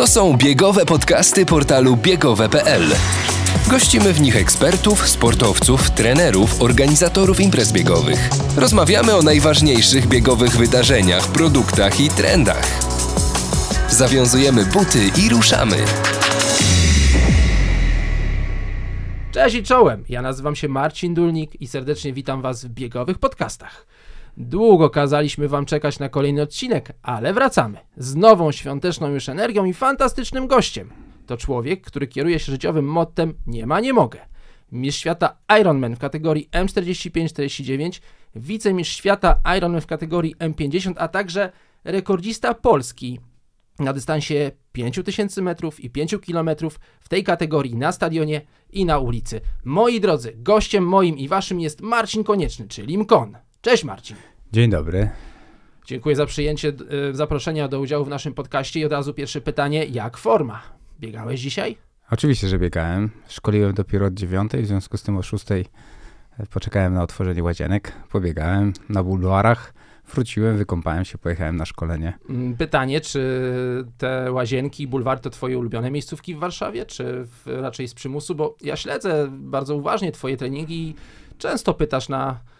To są biegowe podcasty portalu biegowe.pl. Gościmy w nich ekspertów, sportowców, trenerów, organizatorów imprez biegowych. Rozmawiamy o najważniejszych biegowych wydarzeniach, produktach i trendach. Zawiązujemy buty i ruszamy. Cześć i czołem! Ja nazywam się Marcin Dulnik i serdecznie witam Was w biegowych podcastach. Długo kazaliśmy Wam czekać na kolejny odcinek, ale wracamy z nową świąteczną już energią i fantastycznym gościem. To człowiek, który kieruje się życiowym mottem nie ma, nie mogę. Mistrz świata Ironman w kategorii M45-49, wicemistrz świata Ironman w kategorii M50, a także rekordzista Polski na dystansie 5000 metrów i 5 km w tej kategorii na stadionie i na ulicy. Moi drodzy, gościem moim i waszym jest Marcin Konieczny, czyli Mkon. Cześć Marcin. Dzień dobry. Dziękuję za przyjęcie y, zaproszenia do udziału w naszym podcaście i od razu pierwsze pytanie, jak forma? Biegałeś dzisiaj? Oczywiście, że biegałem. Szkoliłem dopiero od dziewiątej, w związku z tym o szóstej poczekałem na otworzenie łazienek, pobiegałem na bulwarach, wróciłem, wykąpałem się, pojechałem na szkolenie. Mm, pytanie, czy te łazienki i bulwar to twoje ulubione miejscówki w Warszawie, czy raczej z przymusu? Bo ja śledzę bardzo uważnie twoje treningi i często pytasz na, e,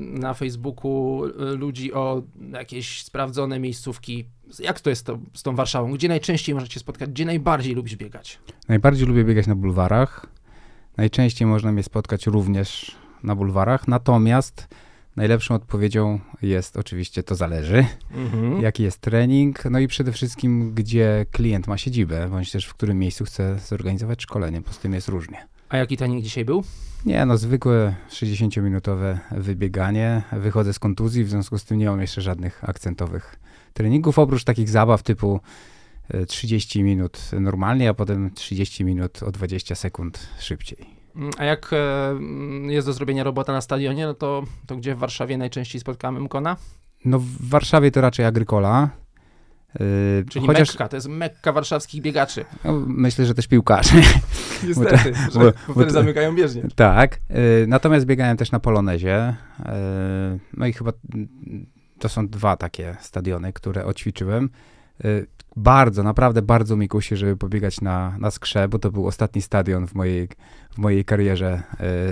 na Facebooku e, ludzi o jakieś sprawdzone miejscówki. Jak to jest to, z tą Warszawą? Gdzie najczęściej możecie spotkać? Gdzie najbardziej lubisz biegać? Najbardziej lubię biegać na bulwarach. Najczęściej można mnie spotkać również na bulwarach, natomiast najlepszą odpowiedzią jest oczywiście to zależy, Mhm. jaki jest trening, no i przede wszystkim gdzie klient ma siedzibę, bądź też w którym miejscu chce zorganizować szkolenie, po tym jest różnie. A jaki trening dzisiaj był? Nie, no zwykłe 60-minutowe wybieganie. Wychodzę z kontuzji, w związku z tym nie mam jeszcze żadnych akcentowych treningów, oprócz takich zabaw typu e, 30 minut normalnie, a potem 30 minut o 20 sekund szybciej. Mm, A jak e, mm, jest do zrobienia robota na stadionie, no to, to gdzie w Warszawie najczęściej spotkamy Mkona? No w Warszawie to raczej Agrykola. E, Czyli chociaż Mekka, to jest Mekka warszawskich biegaczy. no, myślę, że też piłkarze. Niestety, bo- że bo wtedy to- zamykają bieżnię. tak. e, natomiast biegałem też na Polonezie. e, no i chyba to są dwa takie stadiony, które oćwiczyłem. Bardzo, naprawdę bardzo mi kusi, żeby pobiegać na, na skrze, bo to był ostatni stadion w mojej, w mojej karierze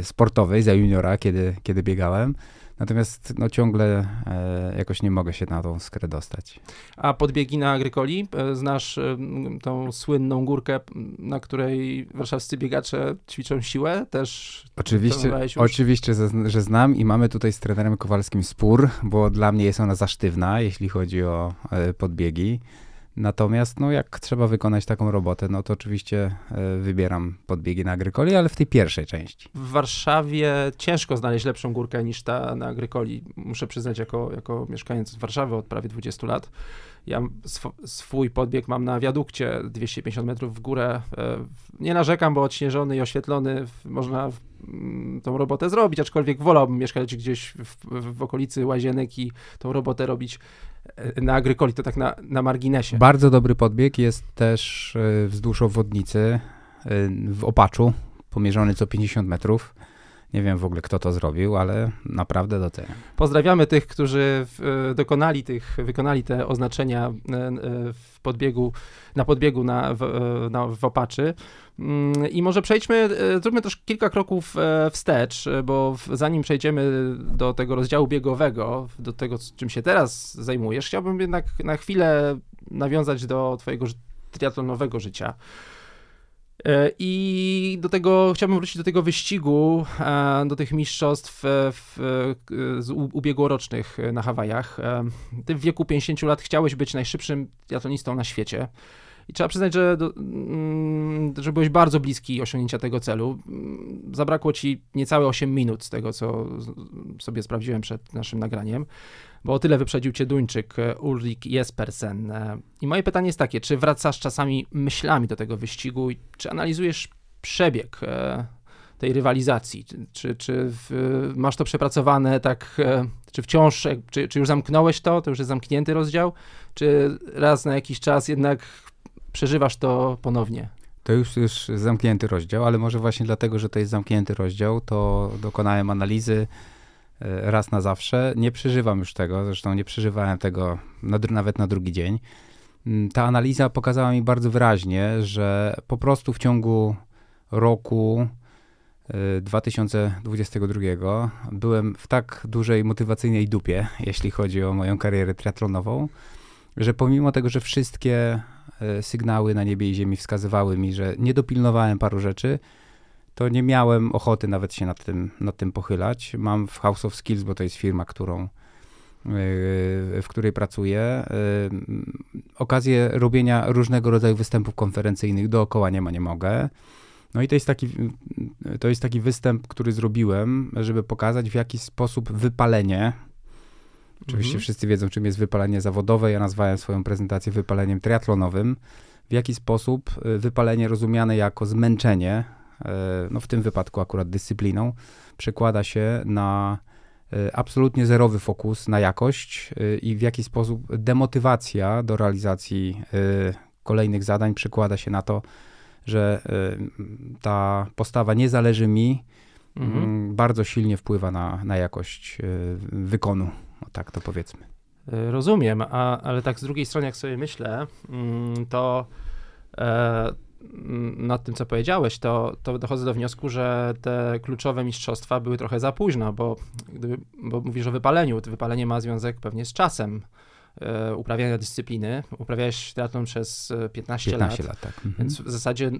sportowej za juniora, kiedy, kiedy biegałem. Natomiast no, ciągle e, jakoś nie mogę się na tą skrę dostać. A podbiegi na Agrykoli, e, znasz e, tą słynną górkę, na której warszawscy biegacze ćwiczą siłę? Też Oczywiście, oczywiście że, znam i mamy tutaj z trenerem Kowalskim spór, bo dla mnie jest ona za sztywna, jeśli chodzi o podbiegi. Natomiast no, jak trzeba wykonać taką robotę, no to oczywiście e, wybieram podbiegi na Agrykoli, ale w tej pierwszej części. w Warszawie ciężko znaleźć lepszą górkę niż ta na Agrykoli. Muszę przyznać, jako, jako mieszkaniec Warszawy od prawie 20 lat, ja sw- swój podbieg mam na wiadukcie 250 metrów w górę. E, Nie narzekam, bo odśnieżony i oświetlony można mm, tą robotę zrobić, aczkolwiek wolałbym mieszkać gdzieś w, w, okolicy łazienek i tą robotę robić e, na Agrykoli, to tak na, na marginesie. Bardzo dobry podbieg jest też e, wzdłuż obwodnicy w Opaczu, pomierzony co 50 metrów. Nie wiem w ogóle, kto to zrobił, ale naprawdę doceniam. Pozdrawiamy tych, którzy e, dokonali tych, wykonali te oznaczenia e, e, w podbiegu, na podbiegu na, w, na, w Opaczy. Mm, I może przejdźmy, zróbmy też kilka kroków wstecz, bo zanim przejdziemy do tego rozdziału biegowego, do tego, czym się teraz zajmujesz, chciałbym jednak na chwilę nawiązać do twojego triatlonowego życia. E, I do tego, chciałbym wrócić do tego wyścigu, e, do tych mistrzostw e, w, z ubiegłorocznych na Hawajach. Ty w wieku 50 lat chciałeś być najszybszym triatlonistą na świecie. I trzeba przyznać, że, mm, że byłeś bardzo bliski osiągnięcia tego celu. Mm, Zabrakło ci niecałe 8 minut z tego, co sobie sprawdziłem przed naszym nagraniem, bo o tyle wyprzedził cię Duńczyk e, Ulrik Jespersen. E, I moje pytanie jest takie, czy wracasz czasami myślami do tego wyścigu czy analizujesz przebieg e, tej rywalizacji? Czy, czy, czy w, masz to przepracowane tak, czy wciąż, czy, czy już zamknąłeś to, to już jest zamknięty rozdział, czy raz na jakiś czas jednak przeżywasz to ponownie? To już już zamknięty rozdział, ale może właśnie dlatego, że to jest zamknięty rozdział, to dokonałem analizy e, raz na zawsze. Nie przeżywam już tego, zresztą nie przeżywałem tego na, nawet na drugi dzień. mm, ta analiza pokazała mi bardzo wyraźnie, że po prostu w ciągu roku 2022 byłem w tak dużej motywacyjnej dupie, jeśli chodzi o moją karierę triatlonową, że pomimo tego, że wszystkie e, sygnały na niebie i ziemi wskazywały mi, że nie dopilnowałem paru rzeczy, to nie miałem ochoty nawet się nad tym, nad tym pochylać. Mam w House of Skills, bo to jest firma, którą, e, w której pracuję, e, okazję robienia różnego rodzaju występów konferencyjnych dookoła nie ma, nie mogę. No i to jest, taki, to jest taki występ, który zrobiłem, żeby pokazać, w jaki sposób wypalenie, oczywiście mhm. wszyscy wiedzą, czym jest wypalenie zawodowe, ja nazwałem swoją prezentację wypaleniem triatlonowym, w jaki sposób y, wypalenie rozumiane jako zmęczenie, y, no w tym wypadku akurat dyscypliną, przekłada się na y, absolutnie zerowy fokus na jakość i w jaki sposób demotywacja do realizacji kolejnych zadań przekłada się na to, że ta postawa nie zależy mi, mhm. Mm, bardzo silnie wpływa na, na jakość wykonu, o tak to powiedzmy. Y, rozumiem, a, ale tak z drugiej strony, jak sobie myślę, mm, to e, mm, nad tym, co powiedziałeś, to, to dochodzę do wniosku, że te kluczowe mistrzostwa były trochę za późno, bo, gdyby, bo mówisz o wypaleniu. To wypalenie ma związek pewnie z czasem. E, uprawiania dyscypliny. Uprawiałeś triatlon przez 15, 15 lat. lat tak. mhm. Więc w zasadzie e,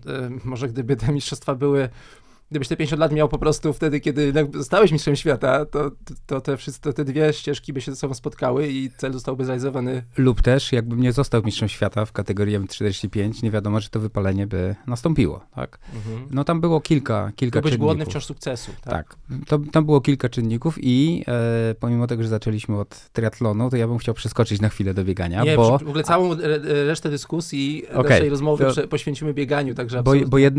może gdyby te mistrzostwa były gdybyś te 50 lat miał po prostu wtedy, kiedy zostałeś mistrzem świata, to, to te, wszystkie, te dwie ścieżki by się ze sobą spotkały i cel zostałby zrealizowany. Lub też, jakbym nie został mistrzem świata w kategorii M45, nie wiadomo, czy to wypalenie by nastąpiło, tak? Mhm. No tam było kilka, kilka to czynników. głodny wciąż sukcesu. Tak, tak. To, tam było kilka czynników i e, pomimo tego, że zaczęliśmy od triatlonu, to ja bym chciał przeskoczyć na chwilę do biegania, nie, bo... w ogóle całą resztę dyskusji, okay, naszej rozmowy to... poświęcimy bieganiu, także bo,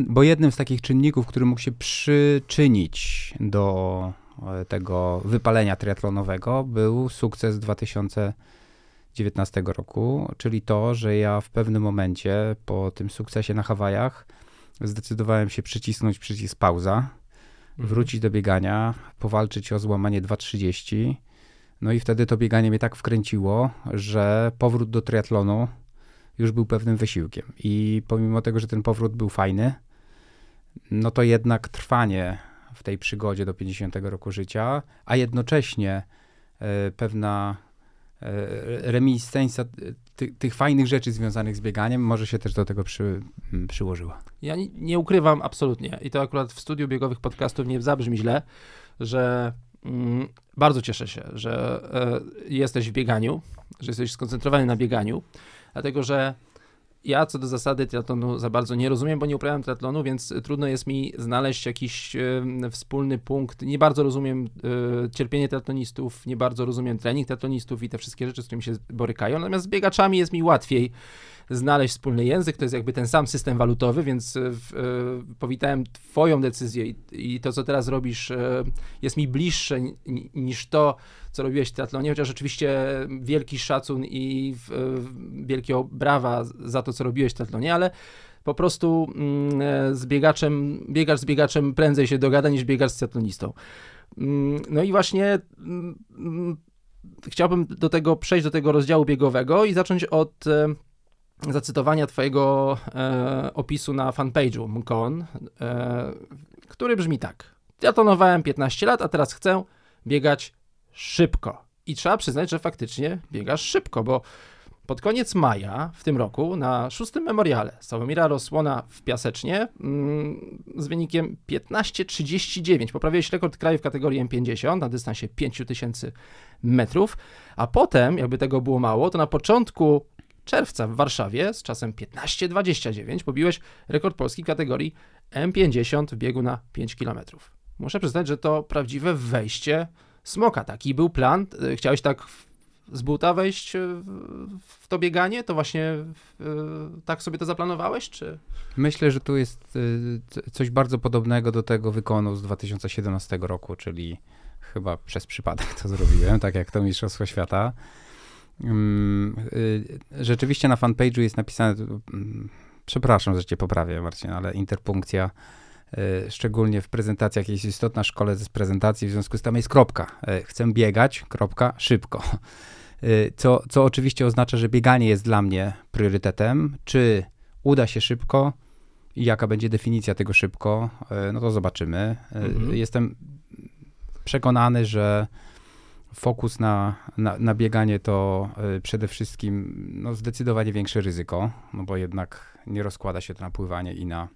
bo jednym z takich czynników, który mógł się przyczynić do e, tego wypalenia triatlonowego był sukces 2019 roku, czyli to, że ja w pewnym momencie po tym sukcesie na Hawajach zdecydowałem się przycisnąć przycisk pauza, mhm. wrócić do biegania, powalczyć o złamanie 2.30. No i wtedy to bieganie mnie tak wkręciło, że powrót do triatlonu już był pewnym wysiłkiem. I pomimo tego, że ten powrót był fajny, no to jednak trwanie w tej przygodzie do 50 roku życia, a jednocześnie e, pewna e, reminiscencja ty, tych fajnych rzeczy związanych z bieganiem może się też do tego przy, przyłożyła. Ja nie, nie, ukrywam absolutnie i to akurat w studiu biegowych podcastów nie zabrzmi źle, że mm, bardzo cieszę się, że e, jesteś w bieganiu, że jesteś skoncentrowany na bieganiu, dlatego że ja co do zasady triatlonu za bardzo nie rozumiem, bo nie uprawiam triatlonu, więc trudno jest mi znaleźć jakiś y, wspólny punkt. Nie bardzo rozumiem y, cierpienie triatlonistów, nie bardzo rozumiem trening triatlonistów i te wszystkie rzeczy, z którymi się borykają. Natomiast z biegaczami jest mi łatwiej znaleźć wspólny język. To jest jakby ten sam system walutowy, więc y, powitałem Twoją decyzję i, i, to, co teraz robisz, jest mi bliższe niż to, co robiłeś w triatlonie, chociaż oczywiście wielki szacun i wielkie brawa za to, co robiłeś w triatlonie, ale po prostu mm, z biegaczem, biegacz z biegaczem prędzej się dogada niż biegacz z triatlonistą. Mm, no i właśnie mm, chciałbym do tego przejść do tego rozdziału biegowego i zacząć od e, zacytowania twojego e, opisu na fanpage'u Mkon, e, który brzmi tak. Ja tonowałem 15 lat, a teraz chcę biegać szybko. I trzeba przyznać, że faktycznie biegasz szybko, bo pod koniec maja w tym roku na szóstym memoriale Sławomira Rosłona w Piasecznie mm, z wynikiem 15.39 poprawiłeś rekord kraju w kategorii M50 na dystansie 5000 metrów, a potem, jakby tego było mało, to na początku czerwca w Warszawie z czasem 15.29 pobiłeś rekord polski kategorii M50 w biegu na 5 km. Muszę przyznać, że to prawdziwe wejście smoka. Taki był plan. E, chciałeś tak z buta wejść e, w to bieganie? To właśnie e, tak sobie to zaplanowałeś, czy? Myślę, że tu jest coś bardzo podobnego do tego wykonu z 2017 roku, czyli chyba przez przypadek to zrobiłem, tak jak to Mistrzostwo Świata. Mm, rzeczywiście na fanpage'u jest napisane, mm, przepraszam, że cię poprawię Marcin, ale interpunkcja szczególnie w prezentacjach jest istotna, szkole z prezentacji, w związku z tym jest kropka. E, chcę biegać, kropka, szybko. E, co, co oczywiście oznacza, że bieganie jest dla mnie priorytetem. Czy uda się szybko i jaka będzie definicja tego szybko, e, no to zobaczymy. E, Mhm. Jestem przekonany, że fokus na, na, na bieganie to e, przede wszystkim no, zdecydowanie większe ryzyko, no bo jednak nie rozkłada się to na pływanie i na,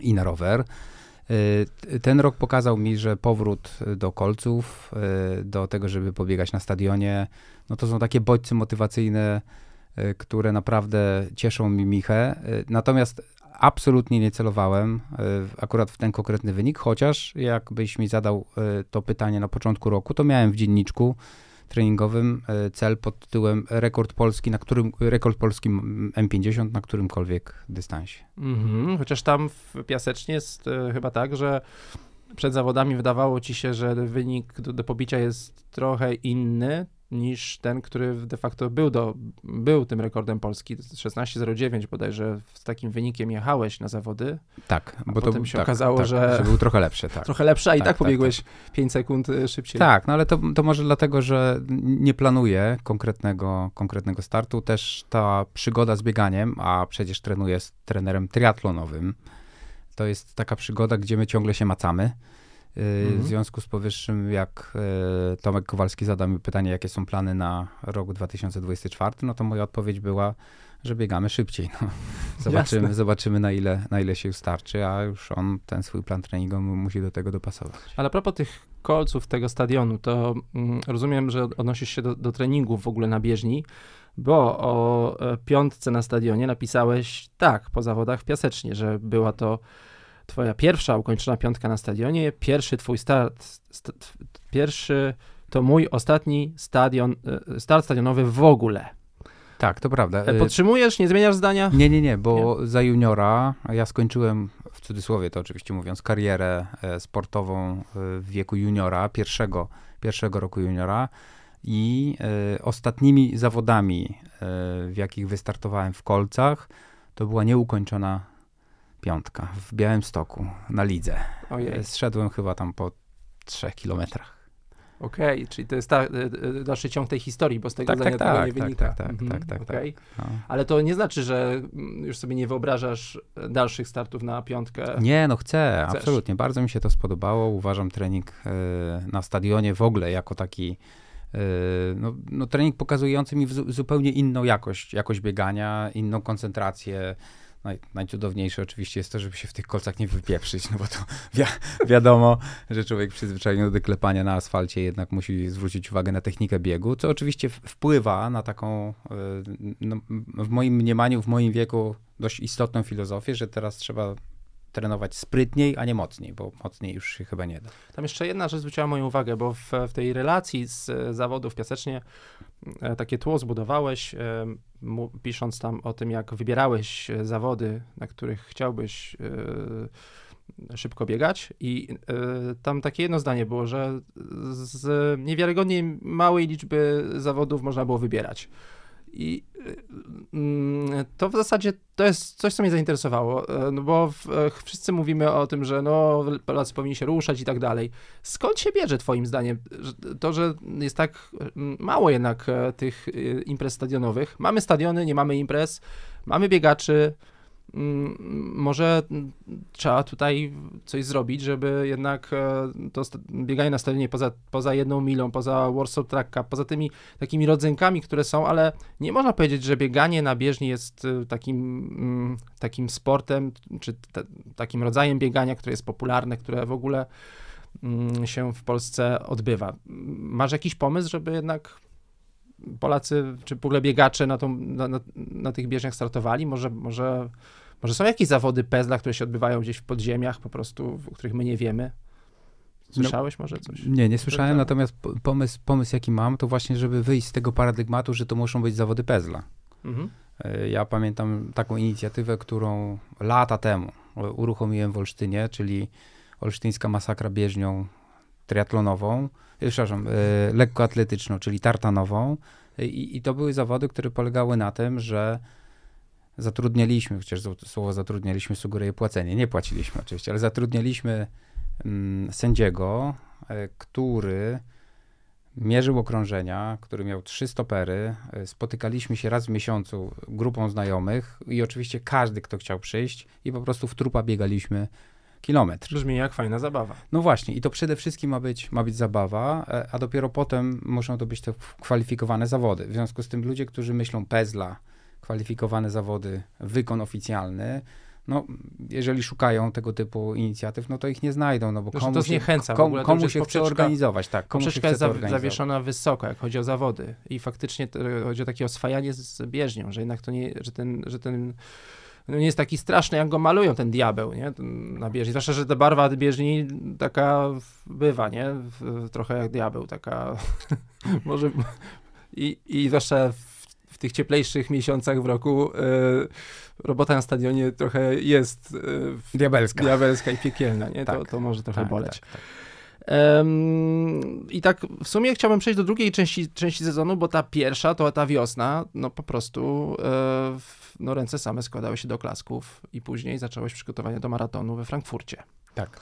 i na rower. E, Ten rok pokazał mi, że powrót do kolców, e, do tego, żeby pobiegać na stadionie, no to są takie bodźce motywacyjne, e, które naprawdę cieszą mi Michę. Natomiast absolutnie nie celowałem akurat w ten konkretny wynik, chociaż jakbyś mi zadał to pytanie na początku roku, to miałem w dzienniczku treningowym e, cel pod tytułem rekord polski, na którym, rekord polski m- M50 na którymkolwiek dystansie. Mhm. Chociaż tam w Piasecznie jest e, chyba tak, że przed zawodami wydawało ci się, że wynik do, do pobicia jest trochę inny niż ten, który de facto był, do, był tym rekordem Polski. 16.09 bodajże z takim wynikiem jechałeś na zawody. Tak, A bo to potem się tak, okazało, tak, że- był trochę lepszy, tak. Trochę lepsza i Tak, tak, tak, pobiegłeś 5 sekund e, szybciej. Tak, no ale to, to może dlatego, że nie planuję konkretnego, konkretnego startu. Też ta przygoda z bieganiem, a przecież trenuję z trenerem triatlonowym, to jest taka przygoda, gdzie my ciągle się macamy. Mhm. W związku z powyższym, jak yy, Tomek Kowalski zadał mi pytanie, jakie są plany na rok 2024, no to moja odpowiedź była, że biegamy szybciej. No. Zobaczymy, Jasne. zobaczymy na, ile, na ile się starczy, a już on ten swój plan treningowy musi do tego dopasować. Ale a propos tych kolców tego stadionu, to mm, rozumiem, że odnosisz się do, do treningów w ogóle na bieżni, bo o e, piątce na stadionie napisałeś tak po zawodach w Piasecznie, że była to twoja pierwsza ukończona piątka na stadionie, pierwszy twój start, st, pierwszy to mój ostatni stadion, e, start stadionowy w ogóle. Tak, to prawda. E, Yy, Podtrzymujesz, nie zmieniasz zdania? Nie, nie, nie, bo za juniora ja skończyłem, w cudzysłowie to oczywiście mówiąc, karierę e, sportową e, w wieku juniora, pierwszego, pierwszego roku juniora i e, ostatnimi zawodami, e, w jakich wystartowałem w kolcach, to była nieukończona piątka w Białymstoku na lidze. Ojej, Zszedłem chyba tam po trzech kilometrach. okej, czyli to jest ta, e, e, dalszy ciąg tej historii, bo z tego Tak, zdania tak, tego tak, nie tak, wynika. tak, tak, Mhm, tak, tak, tak. okej. No. Ale to nie znaczy, że mm, już sobie nie wyobrażasz e, dalszych startów na piątkę. Nie, no chcę, Chcesz. absolutnie. Bardzo mi się to spodobało. Uważam trening e, na stadionie w ogóle jako taki e, no, no, trening pokazujący mi wzu- zupełnie inną jakość, jakość biegania, inną koncentrację. Naj, najcudowniejsze oczywiście jest to, żeby się w tych kolcach nie wypieprzyć, no bo to wi wiadomo, że człowiek przyzwyczajony do klepania na asfalcie jednak musi zwrócić uwagę na technikę biegu, co oczywiście wpływa na taką, e, no, w moim mniemaniu, w moim wieku dość istotną filozofię, że teraz trzeba trenować sprytniej, a nie mocniej, bo mocniej już się chyba nie da. Tam jeszcze jedna rzecz zwróciła moją uwagę, bo w, w tej relacji z e, zawodów piasecznie e, takie tło zbudowałeś, e, pisząc tam o tym, jak wybierałeś zawody, na których chciałbyś szybko biegać i tam takie jedno zdanie było, że z niewiarygodnie małej liczby zawodów można było wybierać. I y, mm, to w zasadzie to jest coś, co mnie zainteresowało, e, no bo w, e, wszyscy mówimy o tym, że no, Polacy powinni się ruszać i tak dalej. Skąd się bierze twoim zdaniem to, że jest tak mm, mało jednak e, tych y, imprez stadionowych? Mamy stadiony, nie mamy imprez, mamy biegaczy, Może mm, trzeba tutaj coś zrobić, żeby jednak e, to bieganie na stadionie poza, poza jedną milą, poza Warsaw Track Cup, poza tymi takimi rodzynkami, które są, ale nie można powiedzieć, że bieganie na bieżni jest e, takim, mm, takim sportem, czy takim rodzajem biegania, które jest popularne, które w ogóle mm, się w Polsce odbywa. Masz jakiś pomysł, żeby jednak Polacy, czy w ogóle biegacze na, tą, na, na, na tych bieżniach startowali? Może, może, może są jakieś zawody pezla, które się odbywają gdzieś w podziemiach po prostu, o których my nie wiemy? Słyszałeś może coś? Nie, nie słyszałem, tak. natomiast po- pomysł, pomysł jaki mam, to właśnie, żeby wyjść z tego paradygmatu, że to muszą być zawody pezla. Mhm. E, Ja pamiętam taką inicjatywę, którą lata temu uruchomiłem w Olsztynie, czyli olsztyńska masakra bieżnią triatlonową, przepraszam, e, lekkoatletyczną, czyli tartanową. E, I, I to były zawody, które polegały na tym, że zatrudnialiśmy, chociaż słowo zatrudnialiśmy sugeruje płacenie, nie płaciliśmy oczywiście, ale zatrudnialiśmy mm, sędziego, e, który mierzył okrążenia, który miał trzy stopery. E, Spotykaliśmy się raz w miesiącu grupą znajomych i oczywiście każdy, kto chciał przyjść i po prostu w trupa biegaliśmy kilometr. Brzmi jak fajna zabawa. No właśnie, i to przede wszystkim ma być, ma być zabawa, e, a dopiero potem muszą to być te kwalifikowane zawody. W związku z tym ludzie, którzy myślą pezla, kwalifikowane zawody, wykon oficjalny, no, jeżeli szukają tego typu inicjatyw, no to ich nie znajdą, no bo Zresztą komu to się, w komu, komu się chce organizować, tak, komu się Poprzeczka jest zawieszona wysoko, jak chodzi o zawody. I faktycznie to, chodzi o takie oswajanie z, z bieżnią, że jednak to nie, że ten, że ten nie jest taki straszny, jak go malują, ten diabeł, nie? Na bieżni. Zwłaszcza, że ta barwa bieżni taka bywa, nie? Trochę jak diabeł, taka może i, i zwłaszcza w, w tych cieplejszych miesiącach w roku e, robota na stadionie trochę jest e, Diabelska. diabelska i piekielna, nie? To, Tak. to może trochę Tak, boleć. tak, tak. I tak w sumie chciałbym przejść do drugiej części, części sezonu, bo ta pierwsza, to ta wiosna, no po prostu e, no ręce same składały się do klasków i później zacząłeś przygotowania do maratonu we Frankfurcie. Tak.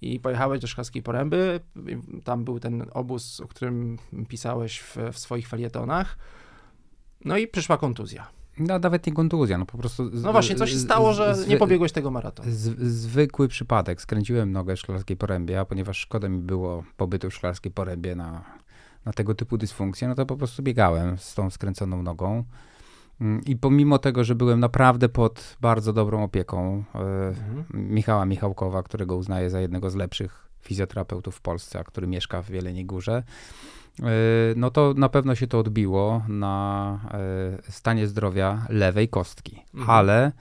I pojechałeś do Szklarskiej Poręby, tam był ten obóz, o którym pisałeś w, w swoich felietonach. No i przyszła kontuzja. No nawet nie kontuzja, no po prostu... z- No właśnie, co się stało, że nie pobiegłeś tego maratonu? Z, zwykły przypadek. Skręciłem nogę w Szklarskiej Porębie, a ponieważ szkoda mi było pobytu w Szklarskiej Porębie na, na tego typu dysfunkcje, no to po prostu biegałem z tą skręconą nogą. Mm, I pomimo tego, że byłem naprawdę pod bardzo dobrą opieką e, Mhm. Michała Michałkowa, którego uznaję za jednego z lepszych fizjoterapeutów w Polsce, a który mieszka w Jeleniej Górze, no to na pewno się to odbiło na e, stanie zdrowia lewej kostki. Mhm. Ale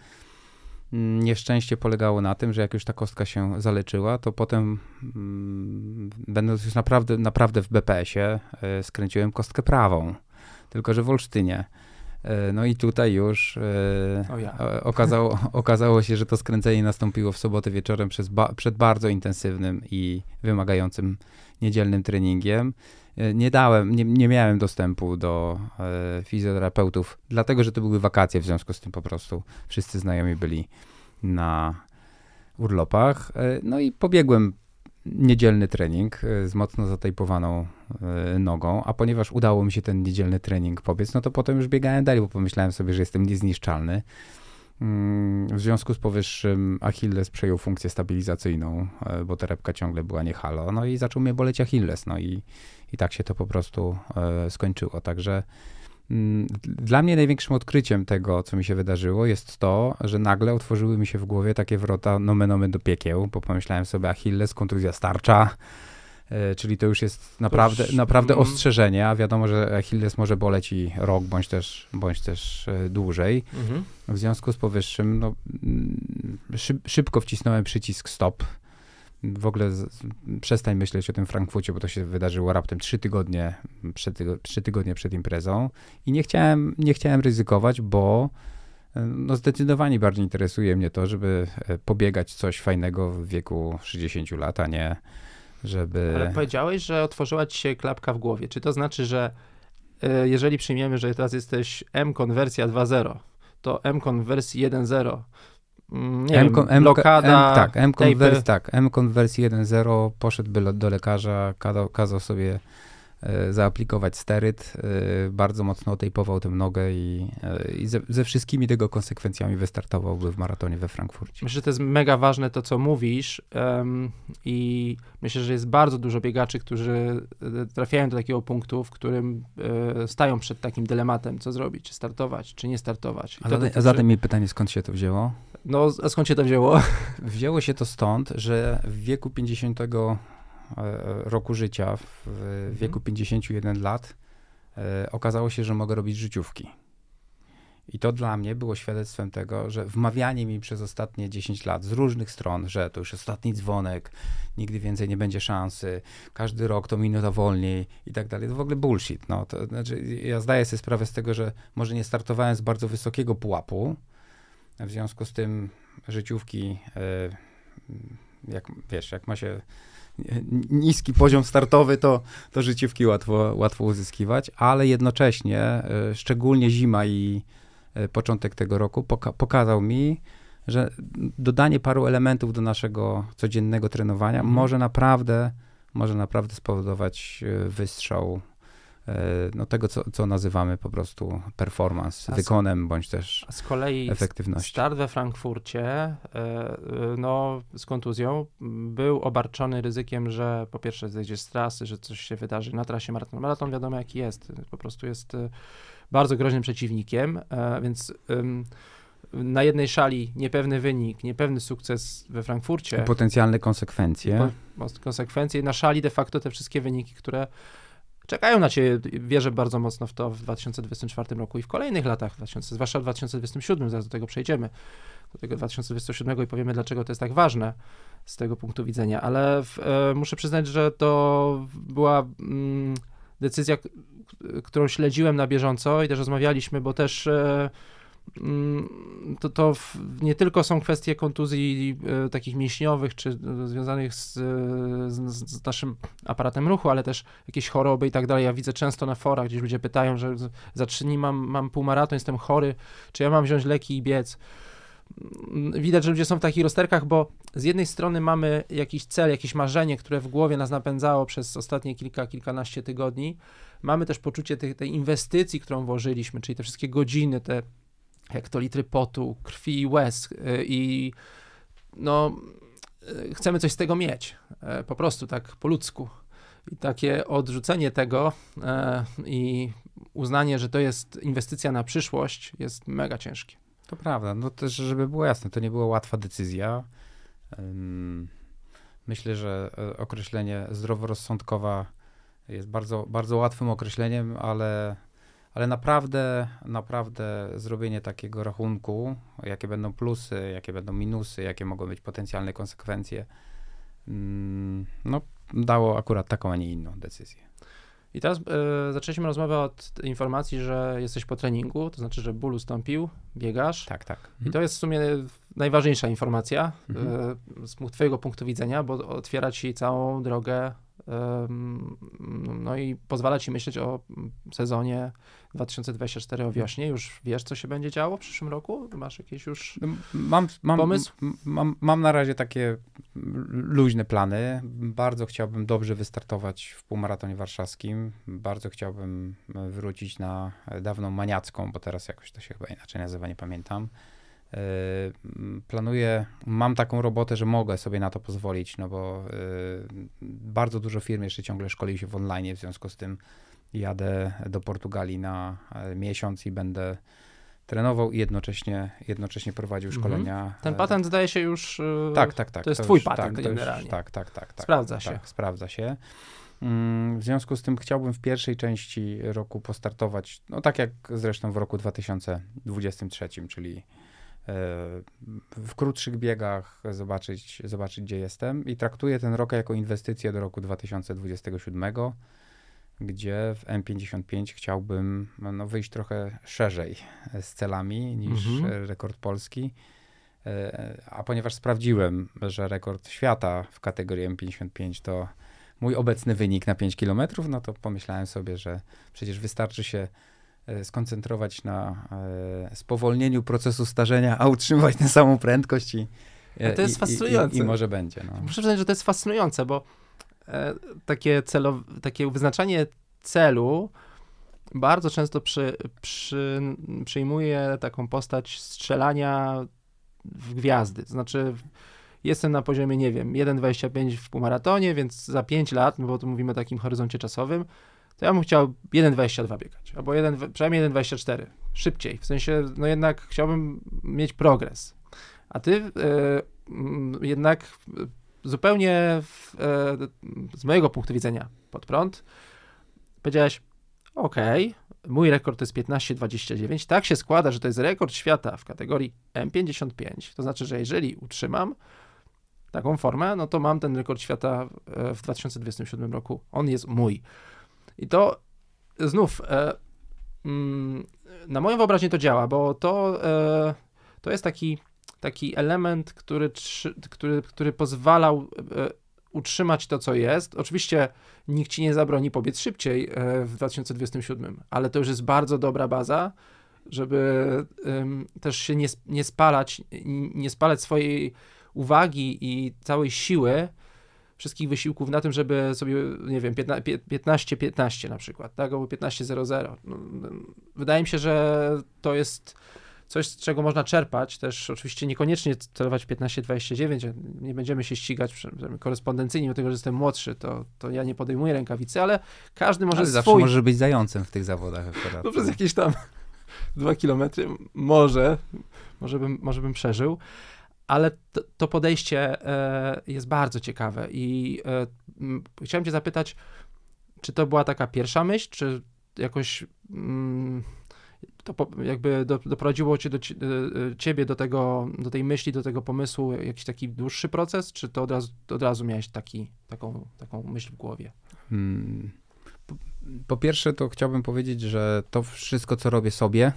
nieszczęście polegało na tym, że jak już ta kostka się zaleczyła, to potem mm, będąc już naprawdę, naprawdę w BPS-ie, e, skręciłem kostkę prawą. Tylko, że w Olsztynie. E, No i tutaj już e, ja. okazało, okazało się, że to skręcenie nastąpiło w sobotę wieczorem przez ba- przed bardzo intensywnym i wymagającym niedzielnym treningiem. E, Nie dałem, nie, nie miałem dostępu do e, fizjoterapeutów, dlatego że to były wakacje, w związku z tym po prostu wszyscy znajomi byli na urlopach. E, No i pobiegłem niedzielny trening e, z mocno zatejpowaną e, nogą, a ponieważ udało mi się ten niedzielny trening pobiec, no to potem już biegałem dalej, bo pomyślałem sobie, że jestem niezniszczalny. Mm, W związku z powyższym Achilles przejął funkcję stabilizacyjną, e, bo torebka ciągle była nie halo, no i zaczął mnie boleć Achilles, no i, i tak się to po prostu e, skończyło. Także mm, dla mnie największym odkryciem tego, co mi się wydarzyło, jest to, że nagle otworzyły mi się w głowie takie wrota nomen omen do piekieł, bo pomyślałem sobie Achilles, kontuzja starcza, czyli to już jest naprawdę, już, naprawdę mm. ostrzeżenie, a wiadomo, że Achilles może boleć i rok, bądź też, bądź też e, dłużej. Mhm. W związku z powyższym, no, mm, szyb, szybko wcisnąłem przycisk stop. W ogóle z, przestań myśleć o tym Frankfurcie, bo to się wydarzyło raptem trzy tygodnie przed, trzy tygodnie przed imprezą i nie chciałem, nie chciałem ryzykować, bo e, no, zdecydowanie bardziej interesuje mnie to, żeby e, pobiegać coś fajnego w wieku 60 lat, a nie żeby... Ale powiedziałeś, że otworzyła ci się klapka w głowie. Czy to znaczy, że e, jeżeli przyjmiemy, że teraz jesteś M-Con wersja 2.0, to M-Con w wersji 1.0, mm, nie M-Con- wiem, M- blokada, M, tak, tejpy. wers, tak, M-Con w wersji 1.0 poszedłby do lekarza, kazał, kazał sobie zaaplikować steryt, e, bardzo mocno otejpował tę nogę i, e, i ze, ze wszystkimi tego konsekwencjami wystartowałby w maratonie we Frankfurcie. Myślę, że to jest mega ważne to, co mówisz em, i myślę, że jest bardzo dużo biegaczy, którzy e, trafiają do takiego punktu, w którym e, stają przed takim dylematem, co zrobić, czy startować, czy nie startować. A dotyczy- a zatem mi pytanie, skąd się to wzięło? No, a skąd się to wzięło? Wzięło się to stąd, że w wieku 50 e, roku życia, w Mhm. wieku 51 lat, e, okazało się, że mogę robić życiówki. I to dla mnie było świadectwem tego, że wmawianie mi przez ostatnie 10 lat z różnych stron, że to już ostatni dzwonek, nigdy więcej nie będzie szansy, każdy rok to minuta wolniej i tak dalej, to w ogóle bullshit. No, to znaczy, ja zdaję sobie sprawę z tego, że może nie startowałem z bardzo wysokiego pułapu, w związku z tym życiówki, e, jak wiesz, jak ma się niski poziom startowy, to, to życiówki łatwo, łatwo uzyskiwać, ale jednocześnie, e, szczególnie zima i e, początek tego roku, poka pokazał mi, że dodanie paru elementów do naszego codziennego trenowania Mhm. może naprawdę, może naprawdę spowodować e, wystrzał no, tego, co, co nazywamy po prostu performance, z- wykonem, bądź też z kolei efektywnością. start we Frankfurcie e, e, no, z kontuzją był obarczony ryzykiem, że po pierwsze zejdzie z trasy, że coś się wydarzy na trasie maraton. Maraton wiadomo jaki jest, po prostu jest e, bardzo groźnym przeciwnikiem, e, więc na jednej szali niepewny wynik, niepewny sukces we Frankfurcie. Potencjalne konsekwencje. Konsekwencje. Na szali de facto te wszystkie wyniki, które czekają na ciebie. Wierzę bardzo mocno w to w 2024 roku i w kolejnych latach, 2000, zwłaszcza w 2027, zaraz do tego przejdziemy, do tego 2027 i powiemy, dlaczego to jest tak ważne z tego punktu widzenia. Ale w, e, muszę przyznać, że to była mm, decyzja, którą śledziłem na bieżąco i też rozmawialiśmy, bo też e, to, to w, nie tylko są kwestie kontuzji e, takich mięśniowych, czy e, związanych z, e, z, z naszym aparatem ruchu, ale też jakieś choroby i tak dalej. Ja widzę często na forach, gdzieś ludzie pytają, że z- za trzy dni mam, mam półmaraton, jestem chory, czy ja mam wziąć leki i biec. Mm, Widać, że ludzie są w takich rozterkach, bo z jednej strony mamy jakiś cel, jakieś marzenie, które w głowie nas napędzało przez ostatnie kilka, kilkanaście tygodni. Mamy też poczucie tej, tej inwestycji, którą włożyliśmy, czyli te wszystkie godziny, te hektolitry potu, krwi i łez y, i no y, chcemy coś z tego mieć, e, po prostu tak po ludzku. I takie odrzucenie tego i uznanie, że to jest inwestycja na przyszłość jest mega ciężkie. To prawda. No też, żeby było jasne, to nie była łatwa decyzja. Myślę, że e, określenie zdroworozsądkowa jest bardzo, bardzo łatwym określeniem, ale, ale naprawdę, naprawdę zrobienie takiego rachunku, jakie będą plusy, jakie będą minusy, jakie mogą być potencjalne konsekwencje, ym, no dało akurat taką, a nie inną decyzję. I teraz e, zaczęliśmy rozmowę od informacji, że jesteś po treningu, to znaczy, że ból ustąpił, biegasz. Tak, tak. I to jest w sumie najważniejsza informacja Mhm. e, z twojego punktu widzenia, bo otwiera ci całą drogę no i pozwala ci myśleć o mm, sezonie 2024 o wiośnie. Już wiesz, co się będzie działo w przyszłym roku? Masz jakieś już... No, Mam, mam, Pomysł? Mam, mam na razie takie luźne plany. Bardzo chciałbym dobrze wystartować w półmaratonie warszawskim. Bardzo chciałbym e, wrócić na e, dawną maniacką, bo teraz jakoś to się chyba inaczej nazywa, nie pamiętam. M, Planuję, mam taką robotę, że mogę sobie na to pozwolić, no bo e, bardzo dużo firm jeszcze ciągle szkoli się w online, w związku z tym jadę do Portugalii na e, miesiąc i będę trenował i jednocześnie, jednocześnie prowadził Mhm. szkolenia. Ten patent zdaje się już... tak, tak, tak. to jest twój już- patent tak, to już- generalnie. Tak, tak, tak, tak. Sprawdza się. Tak, sprawdza się. Mm, W związku z tym chciałbym w pierwszej części roku postartować, no tak jak zresztą w roku 2023, czyli w krótszych biegach zobaczyć, zobaczyć gdzie jestem i traktuję ten rok jako inwestycję do roku 2027, gdzie w M55 chciałbym no, wyjść trochę szerzej z celami niż Mhm. e, rekord polski. E, A ponieważ sprawdziłem, że rekord świata w kategorii M55 to mój obecny wynik na 5 km, no to pomyślałem sobie, że przecież wystarczy się e, skoncentrować na e, spowolnieniu procesu starzenia, a utrzymywać tę samą prędkość i, e, A to jest i, fascynujące. I, i, i może będzie. No. Muszę przyznać, że to jest fascynujące, bo e, takie, celo, takie wyznaczanie celu bardzo często przy, przy, przyjmuje taką postać strzelania w gwiazdy. Znaczy, jestem na poziomie, nie wiem, 1,25 w półmaratonie, więc za 5 lat, no bo tu mówimy o takim horyzoncie czasowym, to ja bym chciał 1,22 biegać, albo 1, przynajmniej 1,24, szybciej. W sensie, no jednak chciałbym mieć progres. A ty e, mm, jednak zupełnie w, e, z mojego punktu widzenia pod prąd powiedziałeś, okej, mój rekord to jest 15,29, tak się składa, że to jest rekord świata w kategorii M55, to znaczy, że jeżeli utrzymam taką formę, no to mam ten rekord świata e, w 2027 roku, on jest mój. I to znów e, mm, na moją wyobraźnię to działa, bo to, e, to jest taki, taki element, który, który, który pozwalał e, utrzymać to, co jest. Oczywiście nikt ci nie zabroni pobiec szybciej e, w 2027, ale to już jest bardzo dobra baza, żeby em, też się nie, nie spalać, nie spalać swojej uwagi i całej siły wszystkich wysiłków na tym, żeby sobie, nie wiem, 15-15 na przykład, tak, albo 15-0-0. No, wydaje mi się, że to jest coś, z czego można czerpać, też oczywiście niekoniecznie celować 15-29, nie będziemy się ścigać korespondencyjnie, dlatego że jestem młodszy, to, to ja nie podejmuję rękawicy, ale każdy może ale swój... zawsze może być zającem w tych zawodach akurat. No przez jakieś tam dwa kilometry może, może bym, może bym przeżył, ale to, to podejście e, jest bardzo ciekawe i e, chciałem cię zapytać, czy to była taka pierwsza myśl, czy jakoś mm, to jakby do, doprowadziło cię do, e, ciebie do tego, do tej myśli, do tego pomysłu jakiś taki dłuższy proces, czy to od razu, od razu miałeś taki, taką, taką myśl w głowie? Hmm. Po, po pierwsze to chciałbym powiedzieć, że to wszystko, co robię sobie,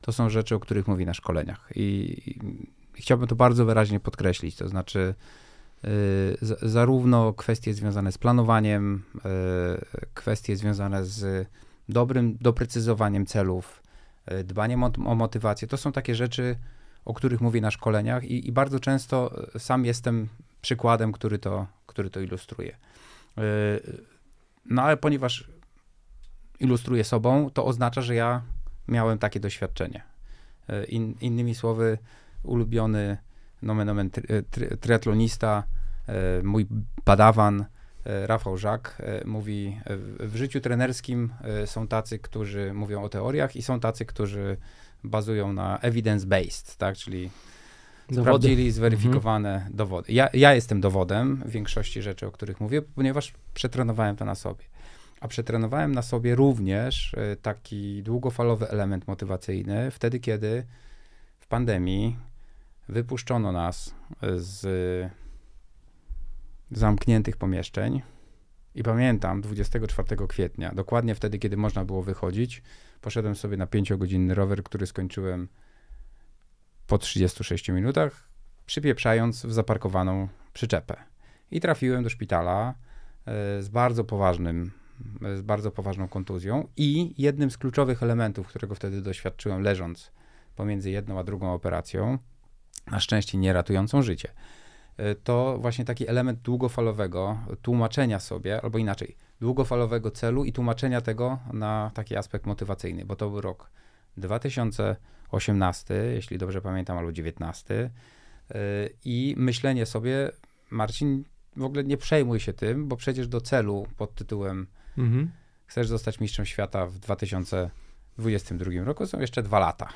to są rzeczy, o których mówi na szkoleniach i chciałbym to bardzo wyraźnie podkreślić, to znaczy y, z, zarówno kwestie związane z planowaniem, y, kwestie związane z dobrym doprecyzowaniem celów, y, dbaniem o, o, motywację, to są takie rzeczy, o których mówię na szkoleniach i, i, bardzo często sam jestem przykładem, który to, który to ilustruje. No ale ponieważ ilustruję sobą, to oznacza, że ja miałem takie doświadczenie. In, innymi słowy, ulubiony nomen omen tri, triatlonista, e, mój padawan e, Rafał Żak e, mówi, w życiu trenerskim są tacy, którzy mówią o teoriach i są tacy, którzy bazują na evidence-based, tak, czyli dowody. sprawdzili zweryfikowane mhm. dowody. Ja, ja jestem dowodem większości rzeczy, o których mówię, ponieważ przetrenowałem to na sobie. A przetrenowałem na sobie również taki długofalowy element motywacyjny, wtedy, kiedy w pandemii wypuszczono nas z zamkniętych pomieszczeń. I pamiętam 24 kwietnia, dokładnie wtedy, kiedy można było wychodzić, poszedłem sobie na 5-godzinny rower, który skończyłem po 36 minutach, przypieprzając w zaparkowaną przyczepę. I trafiłem do szpitala e, z bardzo poważnym, z bardzo poważną kontuzją i jednym z kluczowych elementów, którego wtedy doświadczyłem leżąc pomiędzy jedną a drugą operacją, na szczęście nie ratującą życie. E, to właśnie taki element długofalowego tłumaczenia sobie, albo inaczej, długofalowego celu i tłumaczenia tego na taki aspekt motywacyjny, bo to był rok 2018, jeśli dobrze pamiętam, albo 19 e, i myślenie sobie, Marcin, w ogóle nie przejmuj się tym, bo przecież do celu pod tytułem mhm. chcesz zostać mistrzem świata w 2022 roku są jeszcze dwa lata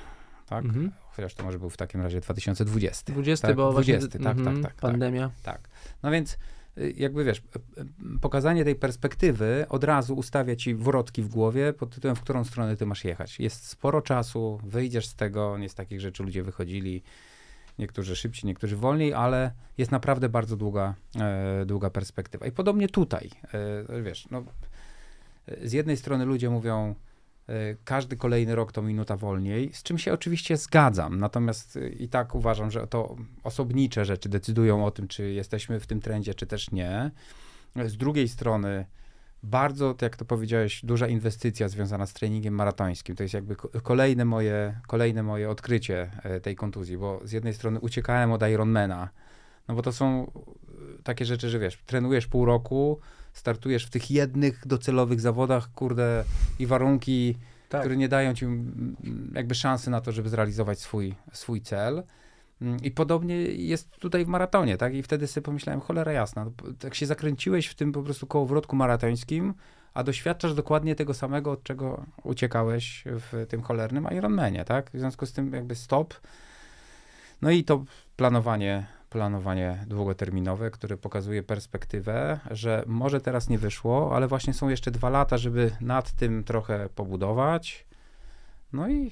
tak? Mhm. Chociaż to może był w takim razie 2020. 20, tak? bo 20, właśnie, tak, tak, tak, pandemia. Tak, tak. No więc y, jakby wiesz, pokazanie tej perspektywy od razu ustawia ci wrotki w głowie pod tytułem, w którą stronę ty masz jechać. Jest sporo czasu, wyjdziesz z tego, nie z takich rzeczy ludzie wychodzili, niektórzy szybciej, niektórzy wolniej, ale jest naprawdę bardzo długa, e, długa perspektywa. I podobnie tutaj, e, wiesz, no, z jednej strony ludzie mówią, E, każdy kolejny rok to minuta wolniej, z czym się oczywiście zgadzam. Natomiast e, i tak uważam, że to osobnicze rzeczy decydują o tym, czy jesteśmy w tym trendzie, czy też nie. Z drugiej strony, bardzo, jak to powiedziałeś, duża inwestycja związana z treningiem maratońskim. To jest jakby kolejne moje, kolejne moje odkrycie e, tej kontuzji, bo z jednej strony uciekałem od Ironmana, no bo to są takie rzeczy, że wiesz, trenujesz pół roku, startujesz w tych jednych docelowych zawodach, kurde, i warunki, tak. które nie dają ci jakby szansy na to, żeby zrealizować swój, swój cel. Mm, I podobnie jest tutaj w maratonie, tak? I wtedy sobie pomyślałem, cholera jasna, tak się zakręciłeś w tym po prostu kołowrotku maratońskim, a doświadczasz dokładnie tego samego, od czego uciekałeś w tym cholernym Ironmanie, tak? W związku z tym jakby stop. No i to planowanie planowanie długoterminowe, które pokazuje perspektywę, że może teraz nie wyszło, ale właśnie są jeszcze dwa lata, żeby nad tym trochę pobudować. No i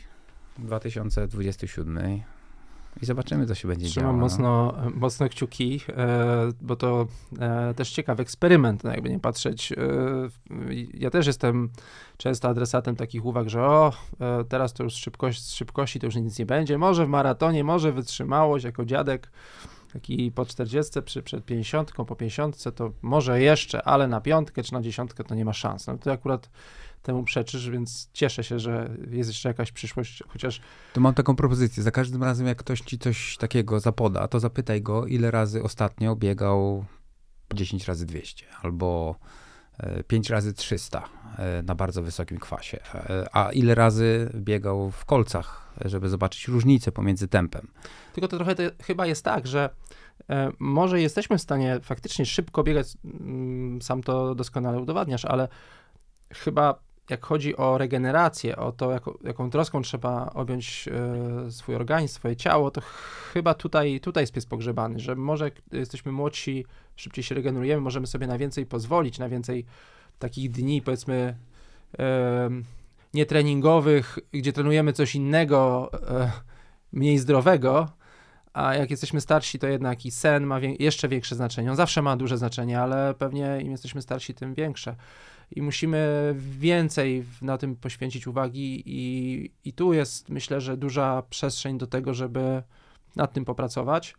2027 i zobaczymy, co się będzie Trzymam działo. mocno, no. mocno kciuki, e, bo to e, też ciekawy eksperyment, no jakby nie patrzeć. E, ja też jestem często adresatem takich uwag, że o, teraz to już szybkość, z szybkości to już nic nie będzie. Może w maratonie, może wytrzymałość jako dziadek taki po 40, przy, przed 50, po 50 to może jeszcze, ale na piątkę czy na dziesiątkę to nie ma szans. No to akurat temu przeczysz, więc cieszę się, że jest jeszcze jakaś przyszłość, chociaż... To mam taką propozycję. Za każdym razem, jak ktoś ci coś takiego zapoda, to zapytaj go, ile razy ostatnio biegał 10 razy 200 albo 5 razy 300 na bardzo wysokim kwasie. A ile razy biegał w kolcach, żeby zobaczyć różnicę pomiędzy tempem. Tylko to trochę to chyba jest tak, że e, może jesteśmy w stanie faktycznie szybko biegać, mm, sam to doskonale udowadniasz, ale chyba jak chodzi o regenerację, o to, jako, jaką troską trzeba objąć e, swój organizm, swoje ciało, to chyba tutaj, tutaj jest pies pogrzebany, że może jesteśmy młodsi, szybciej się regenerujemy, możemy sobie na więcej pozwolić, na więcej takich dni, powiedzmy, e, nietreningowych, gdzie trenujemy coś innego, e, mniej zdrowego, a jak jesteśmy starsi, to jednak i sen ma wie jeszcze większe znaczenie. On zawsze ma duże znaczenie, ale pewnie im jesteśmy starsi, tym większe. I musimy więcej na tym poświęcić uwagi, i, i tu jest, myślę, że duża przestrzeń do tego, żeby nad tym popracować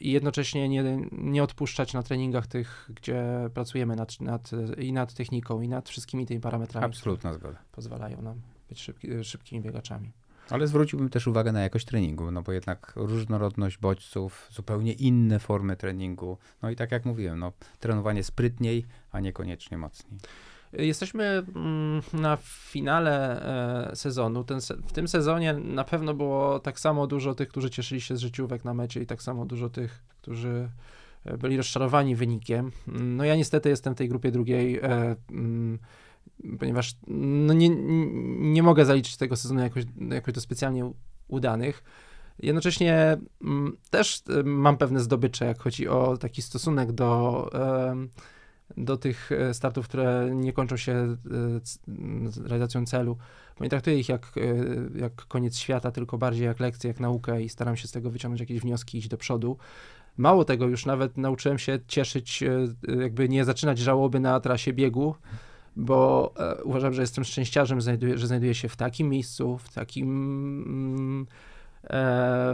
i jednocześnie nie, nie odpuszczać na treningach tych, gdzie pracujemy nad, nad, i nad techniką, i nad wszystkimi tymi parametrami. Absolutna zgoda. Pozwalają nam być szybki, szybkimi biegaczami. Ale zwróciłbym też uwagę na jakość treningu, no bo jednak różnorodność bodźców, zupełnie inne formy treningu. No i tak jak mówiłem, no, trenowanie sprytniej, a niekoniecznie mocniej. Jesteśmy mm, na finale e, sezonu. Ten, w tym sezonie na pewno było tak samo dużo tych, którzy cieszyli się z życiówek na mecie i tak samo dużo tych, którzy e, byli rozczarowani wynikiem. No ja niestety jestem w tej grupie drugiej, e, mm, ponieważ no nie, nie mogę zaliczyć tego sezonu jakoś, jakoś to specjalnie udanych. Jednocześnie mm, też mam pewne zdobycze, jak chodzi o taki stosunek do do tych e, startów, które nie kończą się e, realizacją celu, bo nie traktuję ich jak, e, jak koniec świata, tylko bardziej jak lekcję, jak naukę i staram się z tego wyciągnąć jakieś wnioski, iść do przodu. Mało tego, już nawet nauczyłem się cieszyć, jakby nie zaczynać żałoby na trasie biegu, bo uważam, że jestem szczęściarzem, że znajduję się w takim miejscu, w takim mm,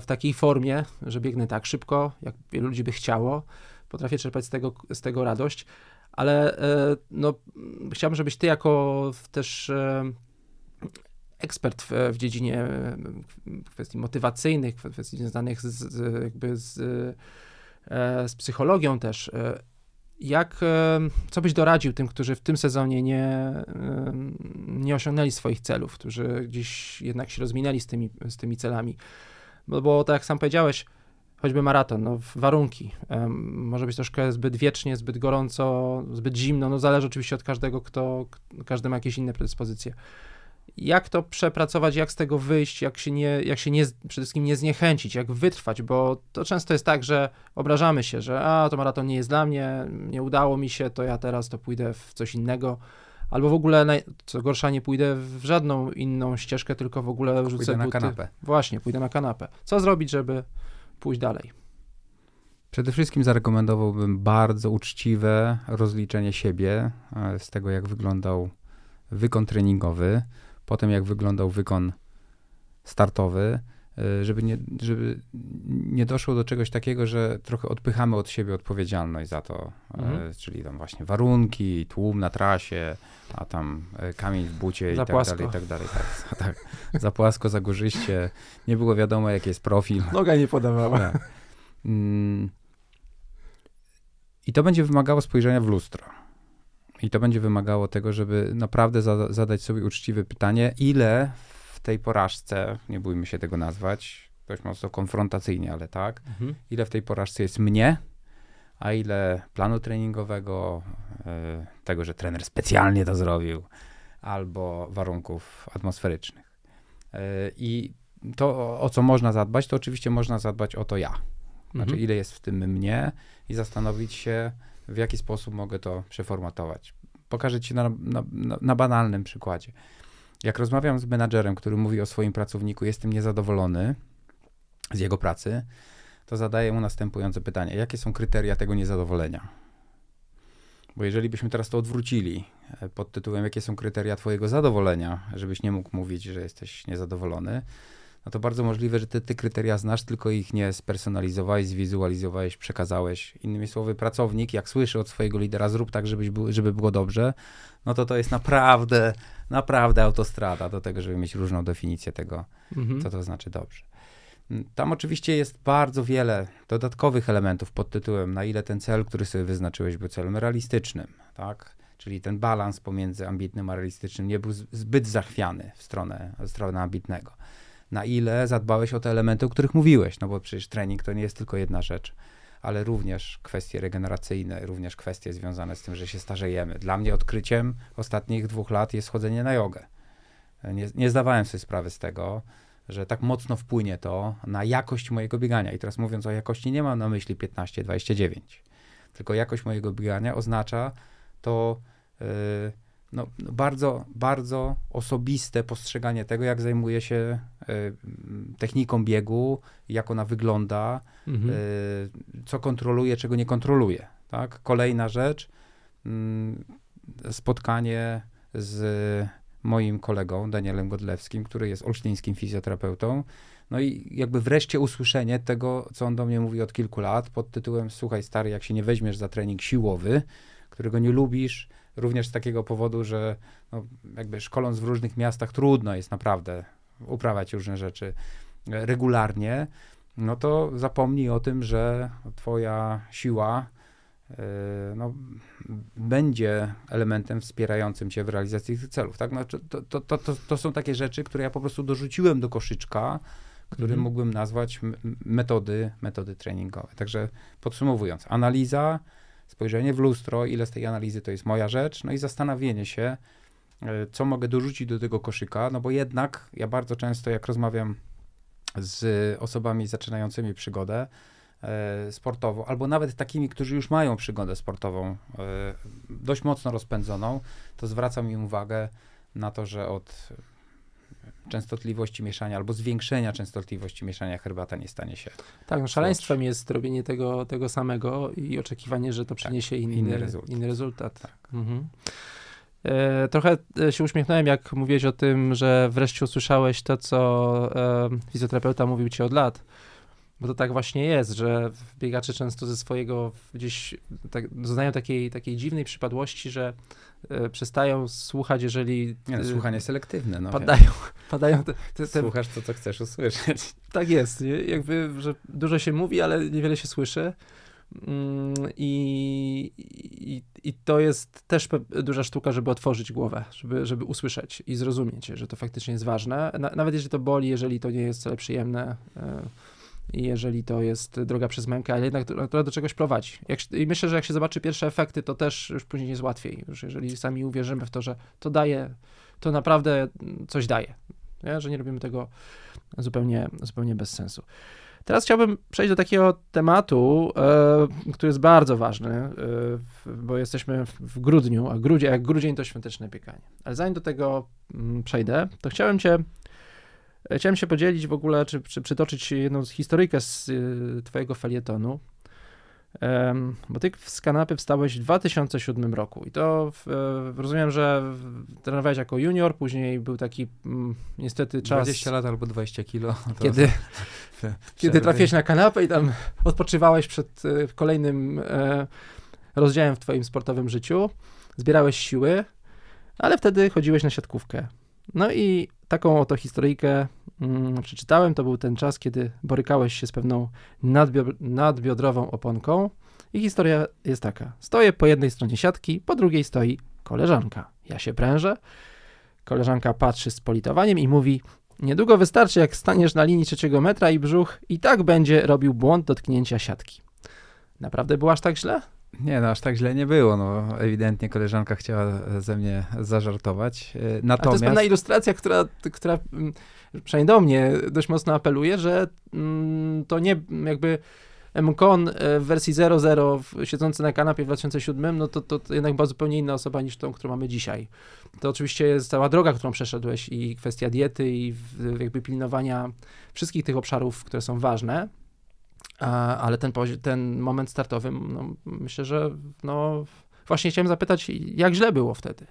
w takiej formie, że biegnę tak szybko, jak wielu ludzi by chciało. Potrafię czerpać z tego, z tego radość, ale e, no, chciałbym, żebyś ty jako też e, ekspert w, w dziedzinie e, kwestii motywacyjnych, kwestii związanych z, z, jakby z, z psychologią też, jak, co byś doradził tym, którzy w tym sezonie nie, nie osiągnęli swoich celów, którzy gdzieś jednak się rozminęli z tymi, z tymi celami? Bo, bo tak jak sam powiedziałeś, choćby maraton, no, warunki. Um, może być troszkę zbyt wiecznie, zbyt gorąco, zbyt zimno, no zależy oczywiście od każdego, kto, każdy ma jakieś inne predyspozycje. Jak to przepracować, jak z tego wyjść, jak się, nie, jak się nie, przede wszystkim nie zniechęcić, jak wytrwać, bo to często jest tak, że obrażamy się, że a, to maraton nie jest dla mnie, nie udało mi się, to ja teraz to pójdę w coś innego, albo w ogóle, co gorsza, nie pójdę w żadną inną ścieżkę, tylko w ogóle rzucę pójdę buty. na kanapę. Właśnie, pójdę na kanapę. Co zrobić, żeby pójść dalej? Przede wszystkim zarekomendowałbym bardzo uczciwe rozliczenie siebie e, z tego, jak wyglądał wykon treningowy, potem jak wyglądał wykon startowy, e, żeby nie, żeby nie doszło do czegoś takiego, że trochę odpychamy od siebie odpowiedzialność za to, e, mhm. czyli tam właśnie warunki, tłum na trasie, a tam kamień w bucie za i tak płasko. dalej, i tak dalej. Tak, tak, za płasko, za górzyście, nie było wiadomo jaki jest profil. Noga nie podawała. Tak. Mm. I to będzie wymagało spojrzenia w lustro. I to będzie wymagało tego, żeby naprawdę zada zadać sobie uczciwe pytanie, ile w tej porażce, nie bójmy się tego nazwać, dość mocno konfrontacyjnie, ale tak, mhm. ile w tej porażce jest mnie, a ile planu treningowego, y, tego, że trener specjalnie to zrobił, albo warunków atmosferycznych. Y, I to, o co można zadbać, to oczywiście można zadbać o to ja. Znaczy, mhm. ile jest w tym mnie i zastanowić się, w jaki sposób mogę to przeformatować. Pokażę ci na, na, na banalnym przykładzie. Jak rozmawiam z menadżerem, który mówi o swoim pracowniku, jestem niezadowolony z jego pracy, to zadaję mu następujące pytanie: jakie są kryteria tego niezadowolenia? Bo jeżeli byśmy teraz to odwrócili e, pod tytułem, jakie są kryteria Twojego zadowolenia, żebyś nie mógł mówić, że jesteś niezadowolony, no to bardzo możliwe, że ty, ty kryteria znasz, tylko ich nie spersonalizowałeś, zwizualizowałeś, przekazałeś. Innymi słowy, pracownik, jak słyszy od swojego lidera, zrób tak, żebyś był, żeby było dobrze, no to to jest naprawdę, naprawdę autostrada do tego, żeby mieć różną definicję tego, mhm. co to znaczy dobrze. Tam oczywiście jest bardzo wiele dodatkowych elementów pod tytułem, na ile ten cel, który sobie wyznaczyłeś, był celem realistycznym, tak? Czyli ten balans pomiędzy ambitnym a realistycznym nie był zbyt zachwiany w stronę, w stronę ambitnego. Na ile zadbałeś o te elementy, o których mówiłeś, no bo przecież trening to nie jest tylko jedna rzecz, ale również kwestie regeneracyjne, również kwestie związane z tym, że się starzejemy. Dla mnie odkryciem ostatnich dwóch lat jest chodzenie na jogę. Nie, nie zdawałem sobie sprawy z tego, że tak mocno wpłynie to na jakość mojego biegania. I teraz mówiąc o jakości, nie mam na myśli 15-29, tylko jakość mojego biegania oznacza to yy, no, bardzo, bardzo osobiste postrzeganie tego, jak zajmuje się yy, techniką biegu, jak ona wygląda, mhm. yy, co kontroluje, czego nie kontroluje. Tak? Kolejna rzecz, mm, spotkanie z moim kolegą Danielem Godlewskim, który jest olsztyńskim fizjoterapeutą. No i jakby wreszcie usłyszenie tego, co on do mnie mówi od kilku lat, pod tytułem: Słuchaj, stary, jak się nie weźmiesz za trening siłowy, którego nie lubisz, również z takiego powodu, że no, jakby szkoląc w różnych miastach trudno jest naprawdę uprawiać różne rzeczy regularnie, no to zapomnij o tym, że twoja siła E, no, będzie elementem wspierającym cię w realizacji tych celów. Tak? Znaczy, to, to, to, to, są takie rzeczy, które ja po prostu dorzuciłem do koszyczka, który mhm. mógłbym nazwać metody, metody treningowe. Także podsumowując, analiza, spojrzenie w lustro, ile z tej analizy to jest moja rzecz, no i zastanowienie się, e, co mogę dorzucić do tego koszyka, no bo jednak ja bardzo często, jak rozmawiam z osobami zaczynającymi przygodę, E, sportową, albo nawet takimi, którzy już mają przygodę sportową e, dość mocno rozpędzoną, to zwracam im uwagę na to, że od częstotliwości mieszania albo zwiększenia częstotliwości mieszania herbata nie stanie się. Tak, no szaleństwem jest robienie tego, tego samego i oczekiwanie, że to tak, przyniesie tak, inny, inny rezultat. Inny rezultat. Tak. Mhm. E, trochę się uśmiechnąłem, jak mówiłeś o tym, że wreszcie usłyszałeś to, co e, fizjoterapeuta mówił ci od lat bo to tak właśnie jest, że biegacze często ze swojego gdzieś tak, doznają takiej, takiej dziwnej przypadłości, że e, przestają słuchać, jeżeli... No, słuchanie selektywne. No, padają, padają te, te, te, Słuchasz to, co chcesz usłyszeć. Tak jest. Nie? Jakby, że dużo się mówi, ale niewiele się słyszy. Mm, I, i, I to jest też duża sztuka, żeby otworzyć głowę, żeby, żeby usłyszeć i zrozumieć, że to faktycznie jest ważne. Na, nawet jeżeli to boli, jeżeli to nie jest wcale przyjemne, e, jeżeli to jest droga przez mękę, ale jednak to do czegoś prowadzi. Jak, I myślę, że jak się zobaczy pierwsze efekty, to też już później jest łatwiej. Już jeżeli sami uwierzymy w to, że to daje, to naprawdę coś daje. Nie? Że nie robimy tego zupełnie, zupełnie bez sensu. Teraz chciałbym przejść do takiego tematu, e, który jest bardzo ważny, e, bo jesteśmy w grudniu, a grudzień, jak grudzień to świąteczne piekanie. Ale zanim do tego m, mm, przejdę, to chciałem Cię Chciałem się podzielić w ogóle, czy, czy przytoczyć jedną z historyjkę z y, twojego felietonu, bo ty z kanapy wstałeś w 2007 roku i to w, w, rozumiem, że trenowałeś jako junior, później był taki m, niestety czas... 20 lat albo 20 kilo. Kiedy, kiedy trafiłeś na kanapę i tam odpoczywałeś przed y, kolejnym e, rozdziałem w twoim sportowym życiu, zbierałeś siły, ale wtedy chodziłeś na siatkówkę. No i taką oto historyjkę mm, przeczytałem. To był ten czas, kiedy borykałeś się z pewną nadbio- nadbiodrową oponką. I historia jest taka. Stoję po jednej stronie siatki, po drugiej stoi koleżanka. Ja się prężę. Koleżanka patrzy z politowaniem i mówi: Niedługo wystarczy, jak staniesz na linii trzeciego metra i brzuch, i tak będzie robił błąd dotknięcia siatki. Naprawdę było aż tak źle? Nie, no aż tak źle nie było. No, ewidentnie koleżanka chciała ze mnie zażartować. Natomiast... to jest pewna ilustracja, która, która mm, przynajmniej do mnie dość mocno apeluje, że mm, to nie jakby MCON e, w wersji 0.0 siedzący na kanapie w 2007, no to, to, to jednak była zupełnie inna osoba niż tą, którą mamy dzisiaj. To oczywiście jest cała droga, którą przeszedłeś i kwestia diety i jakby pilnowania wszystkich tych obszarów, które są ważne, ale ten, ten moment startowy, no, myślę, że no, właśnie chciałem zapytać, jak źle było wtedy?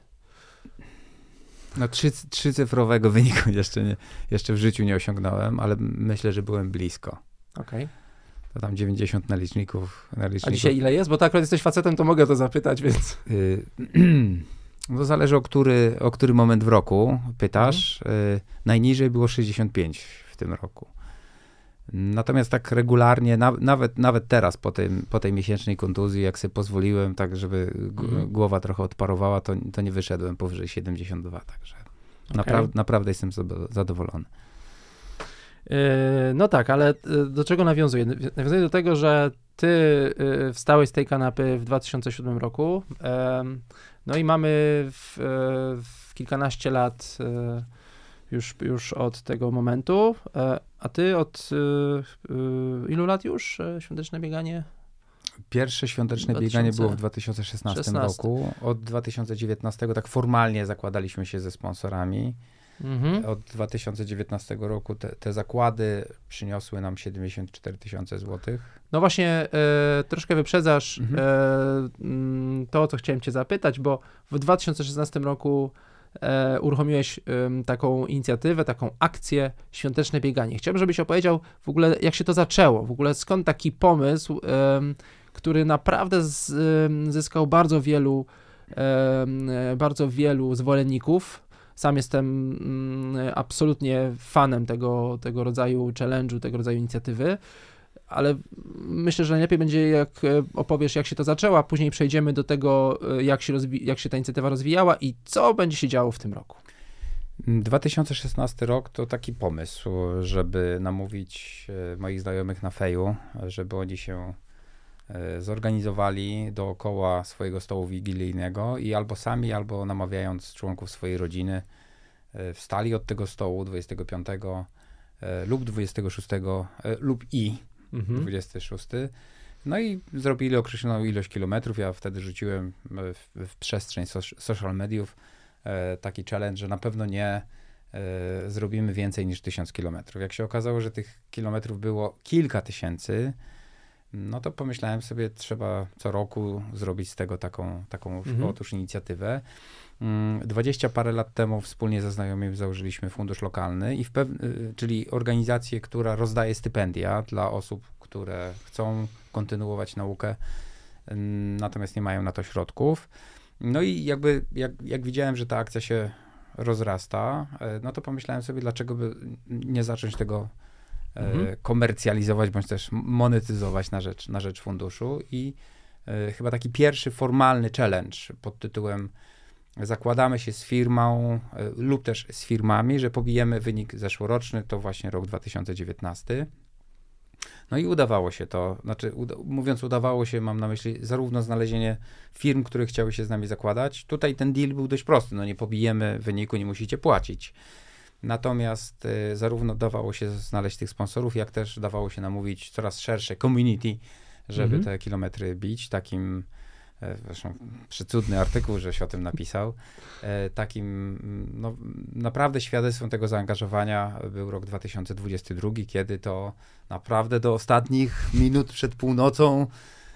No trzy, trzycyfrowego wyniku jeszcze, nie, jeszcze w życiu nie osiągnąłem, ale myślę, że byłem blisko. Okej. Okay. To tam 90 naliczników, naliczników. A dzisiaj ile jest? Bo tak, jak jesteś facetem, to mogę to zapytać, więc... Y, no zależy o który, o który moment w roku pytasz. Mhm. Y, najniżej było 65 w tym roku. Natomiast tak regularnie, na, nawet, nawet teraz po, tym, po tej miesięcznej kontuzji, jak sobie pozwoliłem, tak żeby Mhm. głowa trochę odparowała, to, to nie wyszedłem powyżej 72, także napra- naprawdę jestem zado- zadowolony. Yy, No tak, ale yy, do czego nawiązuję? Nawiązuję do tego, że ty yy, wstałeś z tej kanapy w 2007 roku, no i mamy w, w kilkanaście lat już, już od tego momentu, e, a ty od yy, yy, ilu lat już e, świąteczne bieganie? Pierwsze świąteczne 2000 bieganie było w 2016 16. roku. Od 2019 tak formalnie zakładaliśmy się ze sponsorami. Mhm. Od 2019 roku te, te zakłady przyniosły nam 74 tysiące złotych. No właśnie, e, troszkę wyprzedzasz Mhm. e, mm, to, o co chciałem cię zapytać, bo w 2016 roku e, uruchomiłeś em, taką inicjatywę, taką akcję Świąteczne Bieganie. Chciałbym, żebyś opowiedział w ogóle, jak się to zaczęło, w ogóle skąd taki pomysł, który naprawdę zyskał bardzo wielu, e, bardzo wielu zwolenników. Sam jestem mm, absolutnie fanem tego, tego rodzaju challenge'u, tego rodzaju inicjatywy ale myślę, że najlepiej będzie, jak e, opowiesz, jak się to zaczęło, a później przejdziemy do tego, e, jak się, jak się ta inicjatywa rozwijała i co będzie się działo w tym roku. 2016 rok to taki pomysł, żeby namówić e, moich znajomych na feju, żeby oni się zorganizowali dookoła swojego stołu wigilijnego i albo sami, albo namawiając członków swojej rodziny, wstali od tego stołu 25 e, lub 26 e, lub i Mhm. 26. No i zrobili określoną ilość kilometrów. Ja wtedy rzuciłem e, w, w przestrzeń soc- social mediów e, taki challenge, że na pewno nie e, zrobimy więcej niż 1000 kilometrów. Jak się okazało, że tych kilometrów było kilka tysięcy, no to pomyślałem sobie, trzeba co roku zrobić z tego taką, taką Mhm. otóż inicjatywę. Mm, 20 parę lat temu wspólnie ze znajomymi założyliśmy fundusz lokalny, i w pew- y, czyli organizację, która rozdaje stypendia dla osób, które chcą kontynuować naukę, ym, natomiast nie mają na to środków. No i jakby jak, jak widziałem, że ta akcja się rozrasta, e, no to pomyślałem sobie, dlaczego by nie zacząć tego e, Mhm. komercjalizować, bądź też monetyzować na rzecz, na rzecz funduszu i e, chyba taki pierwszy formalny challenge pod tytułem zakładamy się z firmą e, lub też z firmami, że pobijemy wynik zeszłoroczny, to właśnie rok 2019. No i udawało się to, znaczy uda, mówiąc udawało się, mam na myśli zarówno znalezienie firm, które chciały się z nami zakładać. Tutaj ten deal był dość prosty, no nie pobijemy wyniku, nie musicie płacić. Natomiast e, zarówno dawało się znaleźć tych sponsorów, jak też dawało się namówić coraz szersze community, żeby Mhm. te kilometry bić. Takim, zresztą przecudny artykuł, żeś o tym napisał. E, Takim mm, no, naprawdę świadectwem tego zaangażowania był rok 2022, kiedy to naprawdę do ostatnich minut przed północą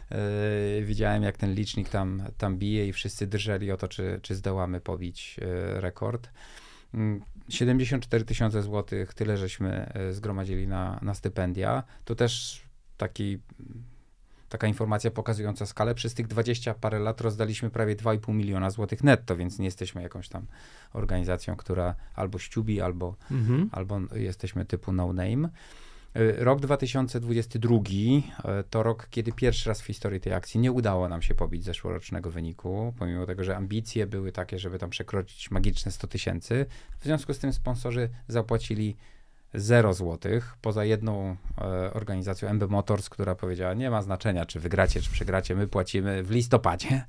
e, widziałem, jak ten licznik tam, tam bije i wszyscy drżeli o to, czy, czy zdołamy pobić e, rekord. Mm, 74 tysiące złotych, tyle żeśmy e, zgromadzili na, na stypendia. To też taki, taka informacja pokazująca skalę. Przez tych 20 parę lat rozdaliśmy prawie 2,5 miliona złotych netto, więc nie jesteśmy jakąś tam organizacją, która albo ściubi, albo, Mhm. albo jesteśmy typu no name. Y, Rok 2022 y, to rok, kiedy pierwszy raz w historii tej akcji nie udało nam się pobić zeszłorocznego wyniku, pomimo tego, że ambicje były takie, żeby tam przekroczyć magiczne 100 tysięcy. W związku z tym sponsorzy zapłacili 0 złotych, poza jedną e, organizacją MB Motors, która powiedziała, nie ma znaczenia, czy wygracie, czy przegracie, my płacimy w listopadzie.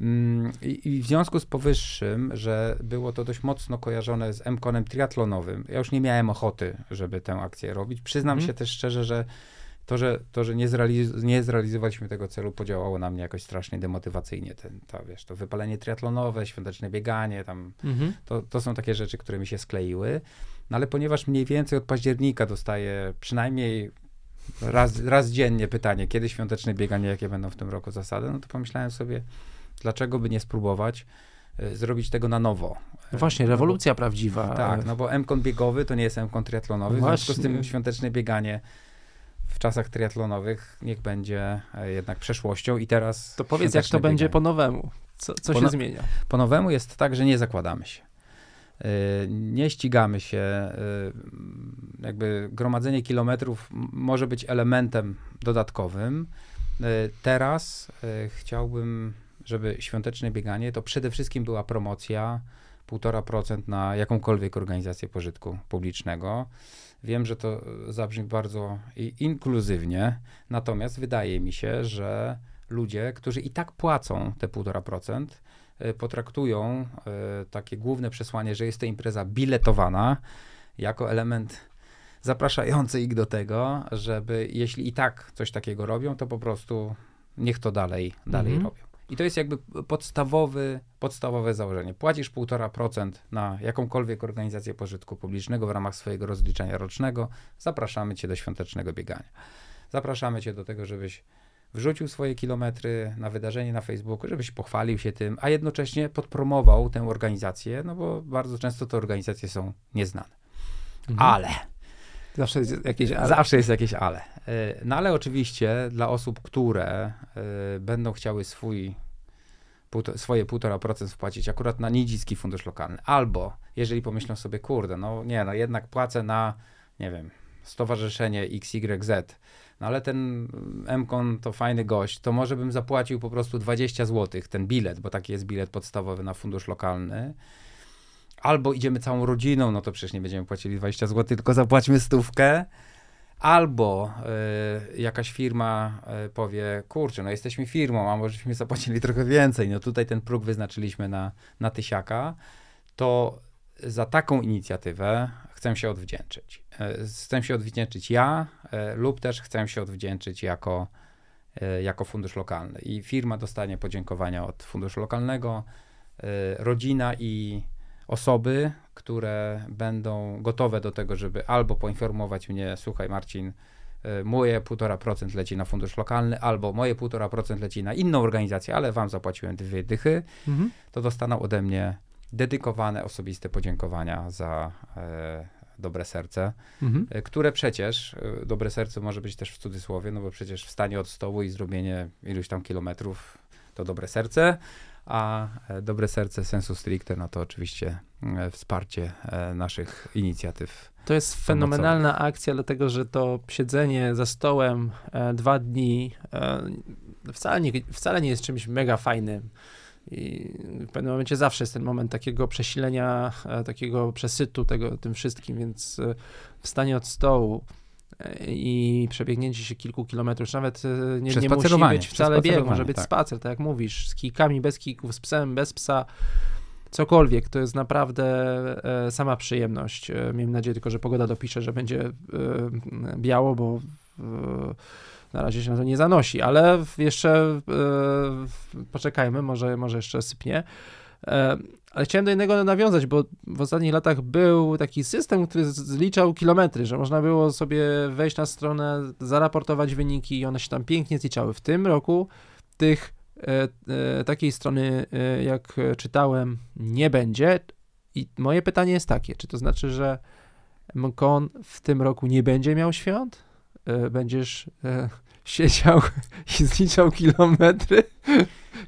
Mm, I, I w związku z powyższym, że było to dość mocno kojarzone z M-konem triatlonowym, ja już nie miałem ochoty, żeby tę akcję robić. Przyznam Mhm. się też szczerze, że to, że, to, że nie, zrealiz- nie zrealizowaliśmy tego celu, podziałało na mnie jakoś strasznie demotywacyjnie. Ten, to, wiesz, to wypalenie triatlonowe, świąteczne bieganie, tam Mhm. to, to są takie rzeczy, które mi się skleiły. No ale ponieważ mniej więcej od października dostaję przynajmniej raz, raz dziennie pytanie, kiedy świąteczne bieganie, jakie będą w tym roku zasady, no to pomyślałem sobie, dlaczego by nie spróbować y, zrobić tego na nowo. No Właśnie, No rewolucja prawdziwa. tak, no bo M-kon biegowy to nie jest M-kon triatlonowy, w związku z tym Właśnie. świąteczne bieganie czasach triatlonowych niech będzie e, jednak przeszłością i teraz To powiedz, jak to będzie po nowemu. Co, co Po się no- zmienia? Po nowemu jest tak, że nie zakładamy się. Nie ścigamy się, jakby gromadzenie kilometrów może być elementem dodatkowym. Teraz chciałbym, żeby świąteczne bieganie to przede wszystkim była promocja 1,5% na jakąkolwiek organizację pożytku publicznego. Wiem, że to zabrzmi bardzo inkluzywnie, natomiast wydaje mi się, że ludzie, którzy i tak płacą te 1,5%, y, potraktują y, takie główne przesłanie, że jest to impreza biletowana, jako element zapraszający ich do tego, żeby jeśli i tak coś takiego robią, to po prostu niech to dalej, dalej mhm. robią. I to jest jakby podstawowy, podstawowe założenie. Płacisz 1,5% na jakąkolwiek organizację pożytku publicznego w ramach swojego rozliczenia rocznego. Zapraszamy cię do świątecznego biegania. Zapraszamy cię do tego, żebyś wrzucił swoje kilometry na wydarzenie na Facebooku, żebyś pochwalił się tym, a jednocześnie podpromował tę organizację, no bo bardzo często te organizacje są nieznane. Mhm. Ale. Zawsze jest jakieś ale. Zawsze jest jakieś ale. E, no ale oczywiście dla osób, które e, będą chciały swój swoje 1,5% wpłacić akurat na nidziski fundusz lokalny. Albo jeżeli pomyślą sobie, kurde, no nie, no jednak płacę na, nie wiem, stowarzyszenie XYZ, no ale ten MKON to fajny gość, to może bym zapłacił po prostu 20 zł, ten bilet, bo taki jest bilet podstawowy na fundusz lokalny. Albo idziemy całą rodziną, no to przecież nie będziemy płacili 20 zł, tylko zapłaćmy stówkę. Albo y, jakaś firma y, powie, kurczę, no jesteśmy firmą, a możeśmy zapłacili trochę więcej, no tutaj ten próg wyznaczyliśmy na, na tysiaka, to za taką inicjatywę chcę się odwdzięczyć. Y, chcę się odwdzięczyć ja lub też chcę się odwdzięczyć jako, jako fundusz lokalny. I firma dostanie podziękowania od funduszu lokalnego, rodzina i osoby, które będą gotowe do tego, żeby albo poinformować mnie, słuchaj Marcin, y, moje 1,5% leci na fundusz lokalny, albo moje 1,5% leci na inną organizację, ale wam zapłaciłem dwie dychy, mhm. to dostaną ode mnie dedykowane osobiste podziękowania za e, dobre serce, mhm. E, które przecież, e, dobre serce może być też w cudzysłowie, no bo przecież wstanie od stołu i zrobienie iluś tam kilometrów to dobre serce, a e, dobre serce sensu stricte, no to oczywiście e, wsparcie e, naszych inicjatyw. To jest fenomenalna akcja, dlatego że to siedzenie za stołem dwa dni wcale nie, wcale nie jest czymś mega fajnym. I w pewnym momencie zawsze jest ten moment takiego przesilenia, takiego przesytu tego, tym wszystkim, więc wstanie od stołu, i przebiegnięcie się kilku kilometrów, nawet e, nie, nie musi być wcale bieg, może być tak. spacer, tak jak mówisz, z kijkami, bez kijków, z psem, bez psa, cokolwiek, to jest naprawdę e, sama przyjemność. E, miejmy nadzieję tylko, że pogoda dopisze, że będzie biało, bo na razie się na to nie zanosi, ale jeszcze poczekajmy, może, może jeszcze sypnie. Ale chciałem do innego nawiązać, bo w ostatnich latach był taki system, który zliczał kilometry, że można było sobie wejść na stronę, zaraportować wyniki i one się tam pięknie zliczały. W tym roku tych e, e, takiej strony, e, jak czytałem, nie będzie. I moje pytanie jest takie, czy to znaczy, że MKON w tym roku nie będzie miał świąt? E, będziesz e, siedział i zliczał kilometry?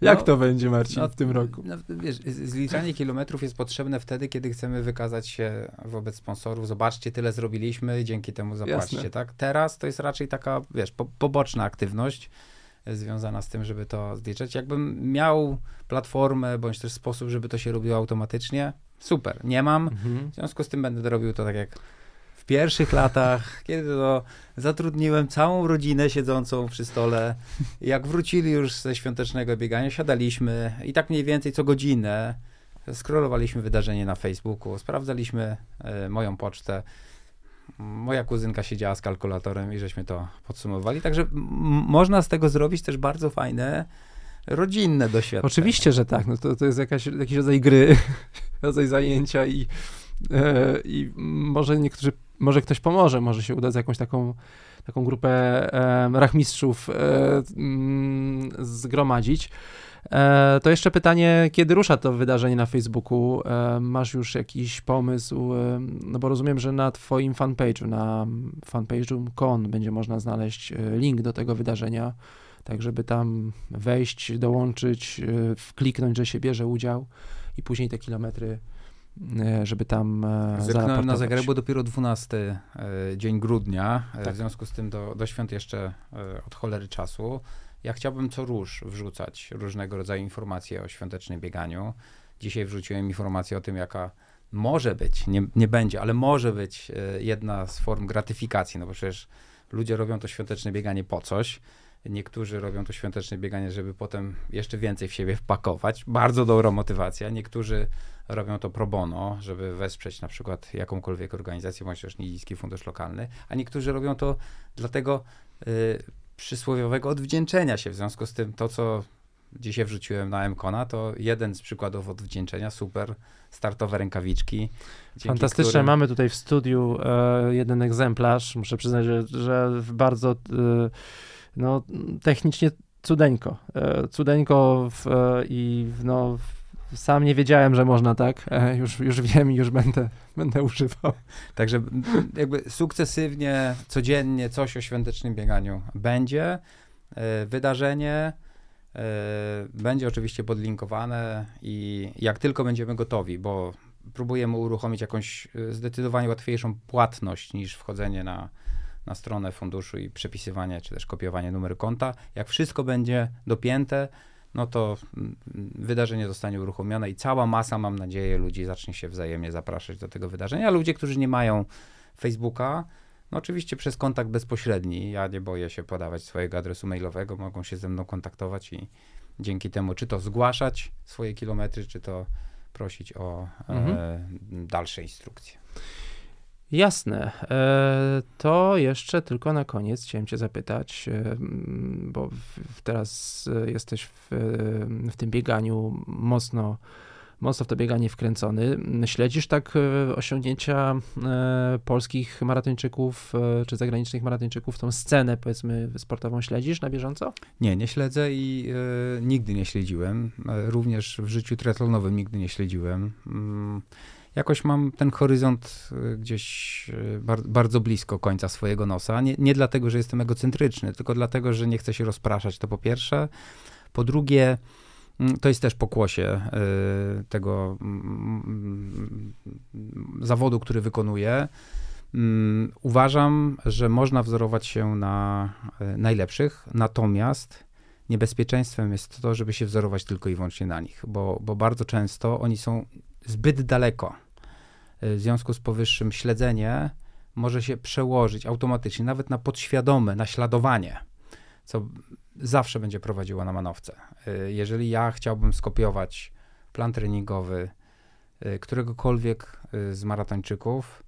Jak no, to będzie, Marcin, no, w tym roku? No, wiesz, zliczanie kilometrów jest potrzebne wtedy, kiedy chcemy wykazać się wobec sponsorów. Zobaczcie, tyle zrobiliśmy, dzięki temu zapłacicie, tak? Teraz to jest raczej taka, wiesz, po, poboczna aktywność związana z tym, żeby to zliczać. Jakbym miał platformę, bądź też sposób, żeby to się robiło automatycznie, super. Nie mam, mhm. w związku z tym będę robił to tak jak w pierwszych latach, kiedy to zatrudniłem całą rodzinę siedzącą przy stole. Jak wrócili już ze świątecznego biegania, siadaliśmy i tak mniej więcej co godzinę skrolowaliśmy wydarzenie na Facebooku, sprawdzaliśmy e, moją pocztę. Moja kuzynka siedziała z kalkulatorem i żeśmy to podsumowali. Także można z tego zrobić też bardzo fajne rodzinne doświadczenie. Oczywiście, że tak. No to, to jest jakaś, jakiś rodzaj gry, rodzaj zajęcia i, e, i może niektórzy może ktoś pomoże, może się uda z jakąś taką, taką grupę e, rachmistrzów e, mm, zgromadzić. E, to jeszcze pytanie, kiedy rusza to wydarzenie na Facebooku? E, masz już jakiś pomysł? E, no bo rozumiem, że na twoim fanpage'u, na fanpage'u kon będzie można znaleźć e, link do tego wydarzenia, tak żeby tam wejść, dołączyć, kliknąć, że się bierze udział i później te kilometry e, żeby tam e, Zerknąłem na zegarek, bo dopiero 12 e, dzień grudnia, e, Tak. w związku z tym do, do świąt jeszcze e, od cholery czasu. Ja chciałbym co róż wrzucać różnego rodzaju informacje o świątecznym bieganiu. Dzisiaj wrzuciłem informację o tym, jaka może być, nie, nie będzie, ale może być e, jedna z form gratyfikacji, no bo przecież ludzie robią to świąteczne bieganie po coś. Niektórzy robią to świąteczne bieganie, żeby potem jeszcze więcej w siebie wpakować. Bardzo dobra motywacja. Niektórzy robią to pro bono, żeby wesprzeć na przykład jakąkolwiek organizację, bądź też Niziski Fundusz Lokalny, a niektórzy robią to dlatego y, przysłowiowego odwdzięczenia się. W związku z tym to, co dzisiaj wrzuciłem na MKONA, to jeden z przykładów odwdzięczenia, super, startowe rękawiczki. Fantastyczne. którym- Mamy tutaj w studiu e, jeden egzemplarz. Muszę przyznać, że, że bardzo e, no, technicznie cudeńko. E, cudeńko w, i w, no, w, sam nie wiedziałem, że można tak. E, już, już wiem i już będę, będę używał. Także jakby sukcesywnie, codziennie coś o świątecznym bieganiu będzie. E, Wydarzenie e, będzie oczywiście podlinkowane i jak tylko będziemy gotowi, bo próbujemy uruchomić jakąś zdecydowanie łatwiejszą płatność niż wchodzenie na, na stronę funduszu i przepisywanie czy też kopiowanie numeru konta. Jak wszystko będzie dopięte, no to mm, wydarzenie zostanie uruchomione i cała masa, mam nadzieję, ludzi zacznie się wzajemnie zapraszać do tego wydarzenia. Ludzie, którzy nie mają Facebooka, no oczywiście przez kontakt bezpośredni, ja nie boję się podawać swojego adresu mailowego, mogą się ze mną kontaktować i dzięki temu czy to zgłaszać swoje kilometry, czy to prosić o Mhm. e, dalsze instrukcje. Jasne. E, to jeszcze tylko na koniec chciałem Cię zapytać, e, bo teraz e, jesteś w, w tym bieganiu mocno, mocno w to bieganie wkręcony. Śledzisz tak osiągnięcia polskich maratończyków czy zagranicznych maratończyków, tą scenę powiedzmy sportową śledzisz na bieżąco? Nie, nie śledzę i e, nigdy nie śledziłem. Również w życiu triatlonowym nigdy nie śledziłem. Mm, jakoś mam ten horyzont e, gdzieś bar, bardzo blisko końca swojego nosa. Nie, nie dlatego, że jestem egocentryczny, tylko dlatego, że nie chcę się rozpraszać, to po pierwsze. Po drugie, mm, to jest też pokłosie e, tego mm, zawodu, który wykonuję. Mm, Uważam, że można wzorować się na najlepszych, natomiast niebezpieczeństwem jest to, żeby się wzorować tylko i wyłącznie na nich, bo, bo bardzo często oni są zbyt daleko. E, W związku z powyższym śledzenie może się przełożyć automatycznie, nawet na podświadome naśladowanie, co zawsze będzie prowadziło na manowce. E, Jeżeli ja chciałbym skopiować plan treningowy e, któregokolwiek z maratończyków,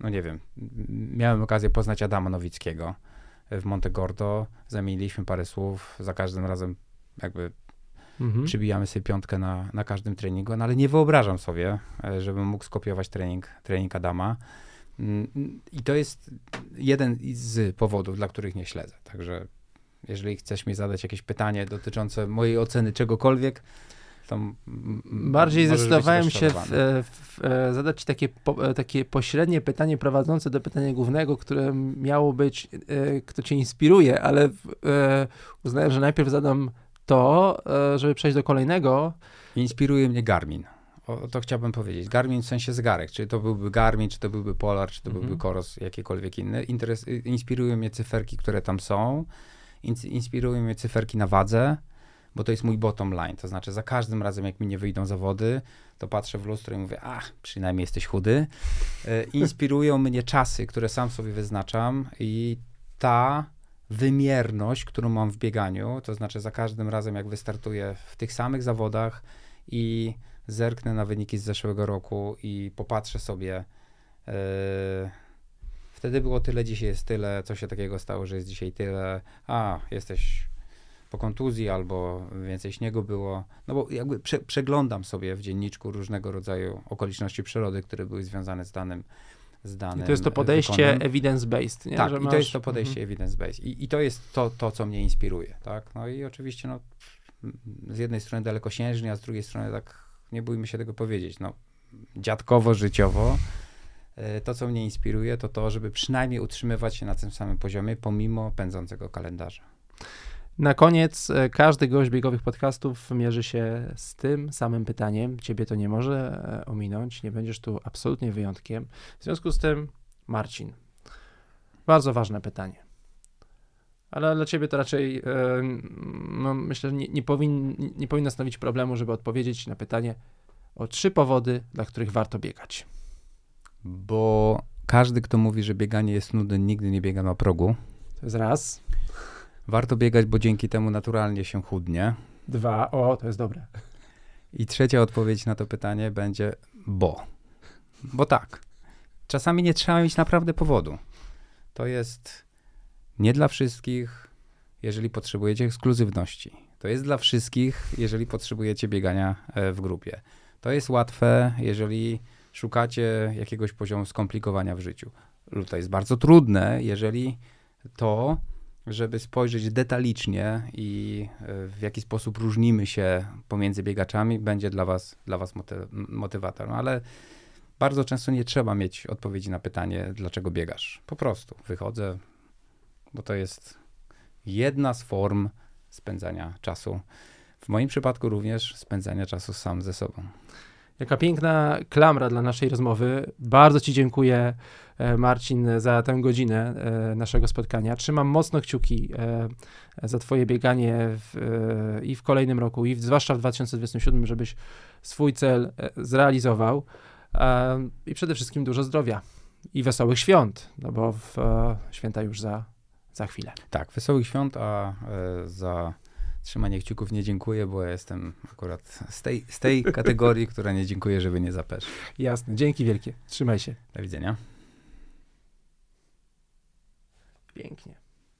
no nie wiem, miałem okazję poznać Adama Nowickiego w Montegordo, zamieniliśmy parę słów, za każdym razem jakby Mhm. przybijamy sobie piątkę na, na każdym treningu, no ale nie wyobrażam sobie, e, żebym mógł skopiować trening, trening Adama. Mm, I to jest jeden z powodów, dla których nie śledzę. Także jeżeli chcesz mi zadać jakieś pytanie dotyczące mojej oceny czegokolwiek, to Bardziej zdecydowałem się w, e, w, e, zadać ci takie, po, takie pośrednie pytanie prowadzące do pytania głównego, które miało być, kto cię inspiruje, ale w- uznałem, że najpierw zadam to, e, żeby przejść do kolejnego. Inspiruje mnie Garmin. O, to chciałbym powiedzieć. Garmin w sensie zegarek. Czy to byłby Garmin, czy to byłby Polar, czy to Mhm. byłby Coros, jakiekolwiek inny. Interes, y, inspirują mnie cyferki, które tam są. Ins- inspirują mnie cyferki na wadze, bo to jest mój bottom line. To znaczy za każdym razem, jak mi nie wyjdą zawody, to patrzę w lustro i mówię, ach, przynajmniej jesteś chudy. E, Inspirują mnie czasy, które sam sobie wyznaczam i ta wymierność, którą mam w bieganiu, to znaczy za każdym razem, jak wystartuję w tych samych zawodach i zerknę na wyniki z zeszłego roku i popatrzę sobie, e, wtedy było tyle, dzisiaj jest tyle, co się takiego stało, że jest dzisiaj tyle, a, jesteś po kontuzji albo więcej śniegu było, no bo jakby prze, przeglądam sobie w dzienniczku różnego rodzaju okoliczności przyrody, które były związane z danym z danym I to jest to podejście evidence-based, nie? Tak, Że i to jest to podejście Mhm. evidence-based. I, I to jest to, to, co mnie inspiruje, tak? No i oczywiście, no, z jednej strony dalekosiężnie, a z drugiej strony tak, nie bójmy się tego powiedzieć, no, dziadkowo, życiowo. E, To, co mnie inspiruje, to to, żeby przynajmniej utrzymywać się na tym samym poziomie, pomimo pędzącego kalendarza. Na koniec e, każdy gość biegowych podcastów mierzy się z tym samym pytaniem. Ciebie to nie może e, ominąć, nie będziesz tu absolutnie wyjątkiem. W związku z tym, Marcin, bardzo ważne pytanie. Ale dla ciebie to raczej, e, no, myślę, że nie, nie, powin, nie powinno stanowić problemu, żeby odpowiedzieć na pytanie o trzy powody, dla których warto biegać. Bo każdy, kto mówi, że bieganie jest nudne, nigdy nie biega na progu. To jest raz. Warto biegać, bo dzięki temu naturalnie się chudnie. Dwa. O, to jest dobre. I trzecia odpowiedź na to pytanie będzie bo. Bo tak. Czasami nie trzeba mieć naprawdę powodu. To jest nie dla wszystkich, jeżeli potrzebujecie ekskluzywności. To jest dla wszystkich, jeżeli potrzebujecie biegania e, w grupie. To jest łatwe, jeżeli szukacie jakiegoś poziomu skomplikowania w życiu. Lub to jest bardzo trudne, jeżeli to, żeby spojrzeć detalicznie i e, w jaki sposób różnimy się pomiędzy biegaczami, będzie dla was, dla was moty- motywatorem. Ale bardzo często nie trzeba mieć odpowiedzi na pytanie, dlaczego biegasz. Po prostu wychodzę, bo to jest jedna z form spędzania czasu. W moim przypadku również spędzania czasu sam ze sobą. Jaka piękna klamra dla naszej rozmowy. Bardzo Ci dziękuję, Marcin, za tę godzinę e, naszego spotkania. Trzymam mocno kciuki e, za Twoje bieganie w, i w kolejnym roku, i w, zwłaszcza w 2027, żebyś swój cel zrealizował. I przede wszystkim dużo zdrowia i wesołych świąt, no bo w, święta już za, za chwilę. Tak, wesołych świąt, a za trzymanie kciuków nie dziękuję, bo ja jestem akurat z tej, z tej kategorii, która nie dziękuję, żeby nie zapeszy. Jasne, dzięki wielkie. Trzymaj się. Do widzenia. Pięknie.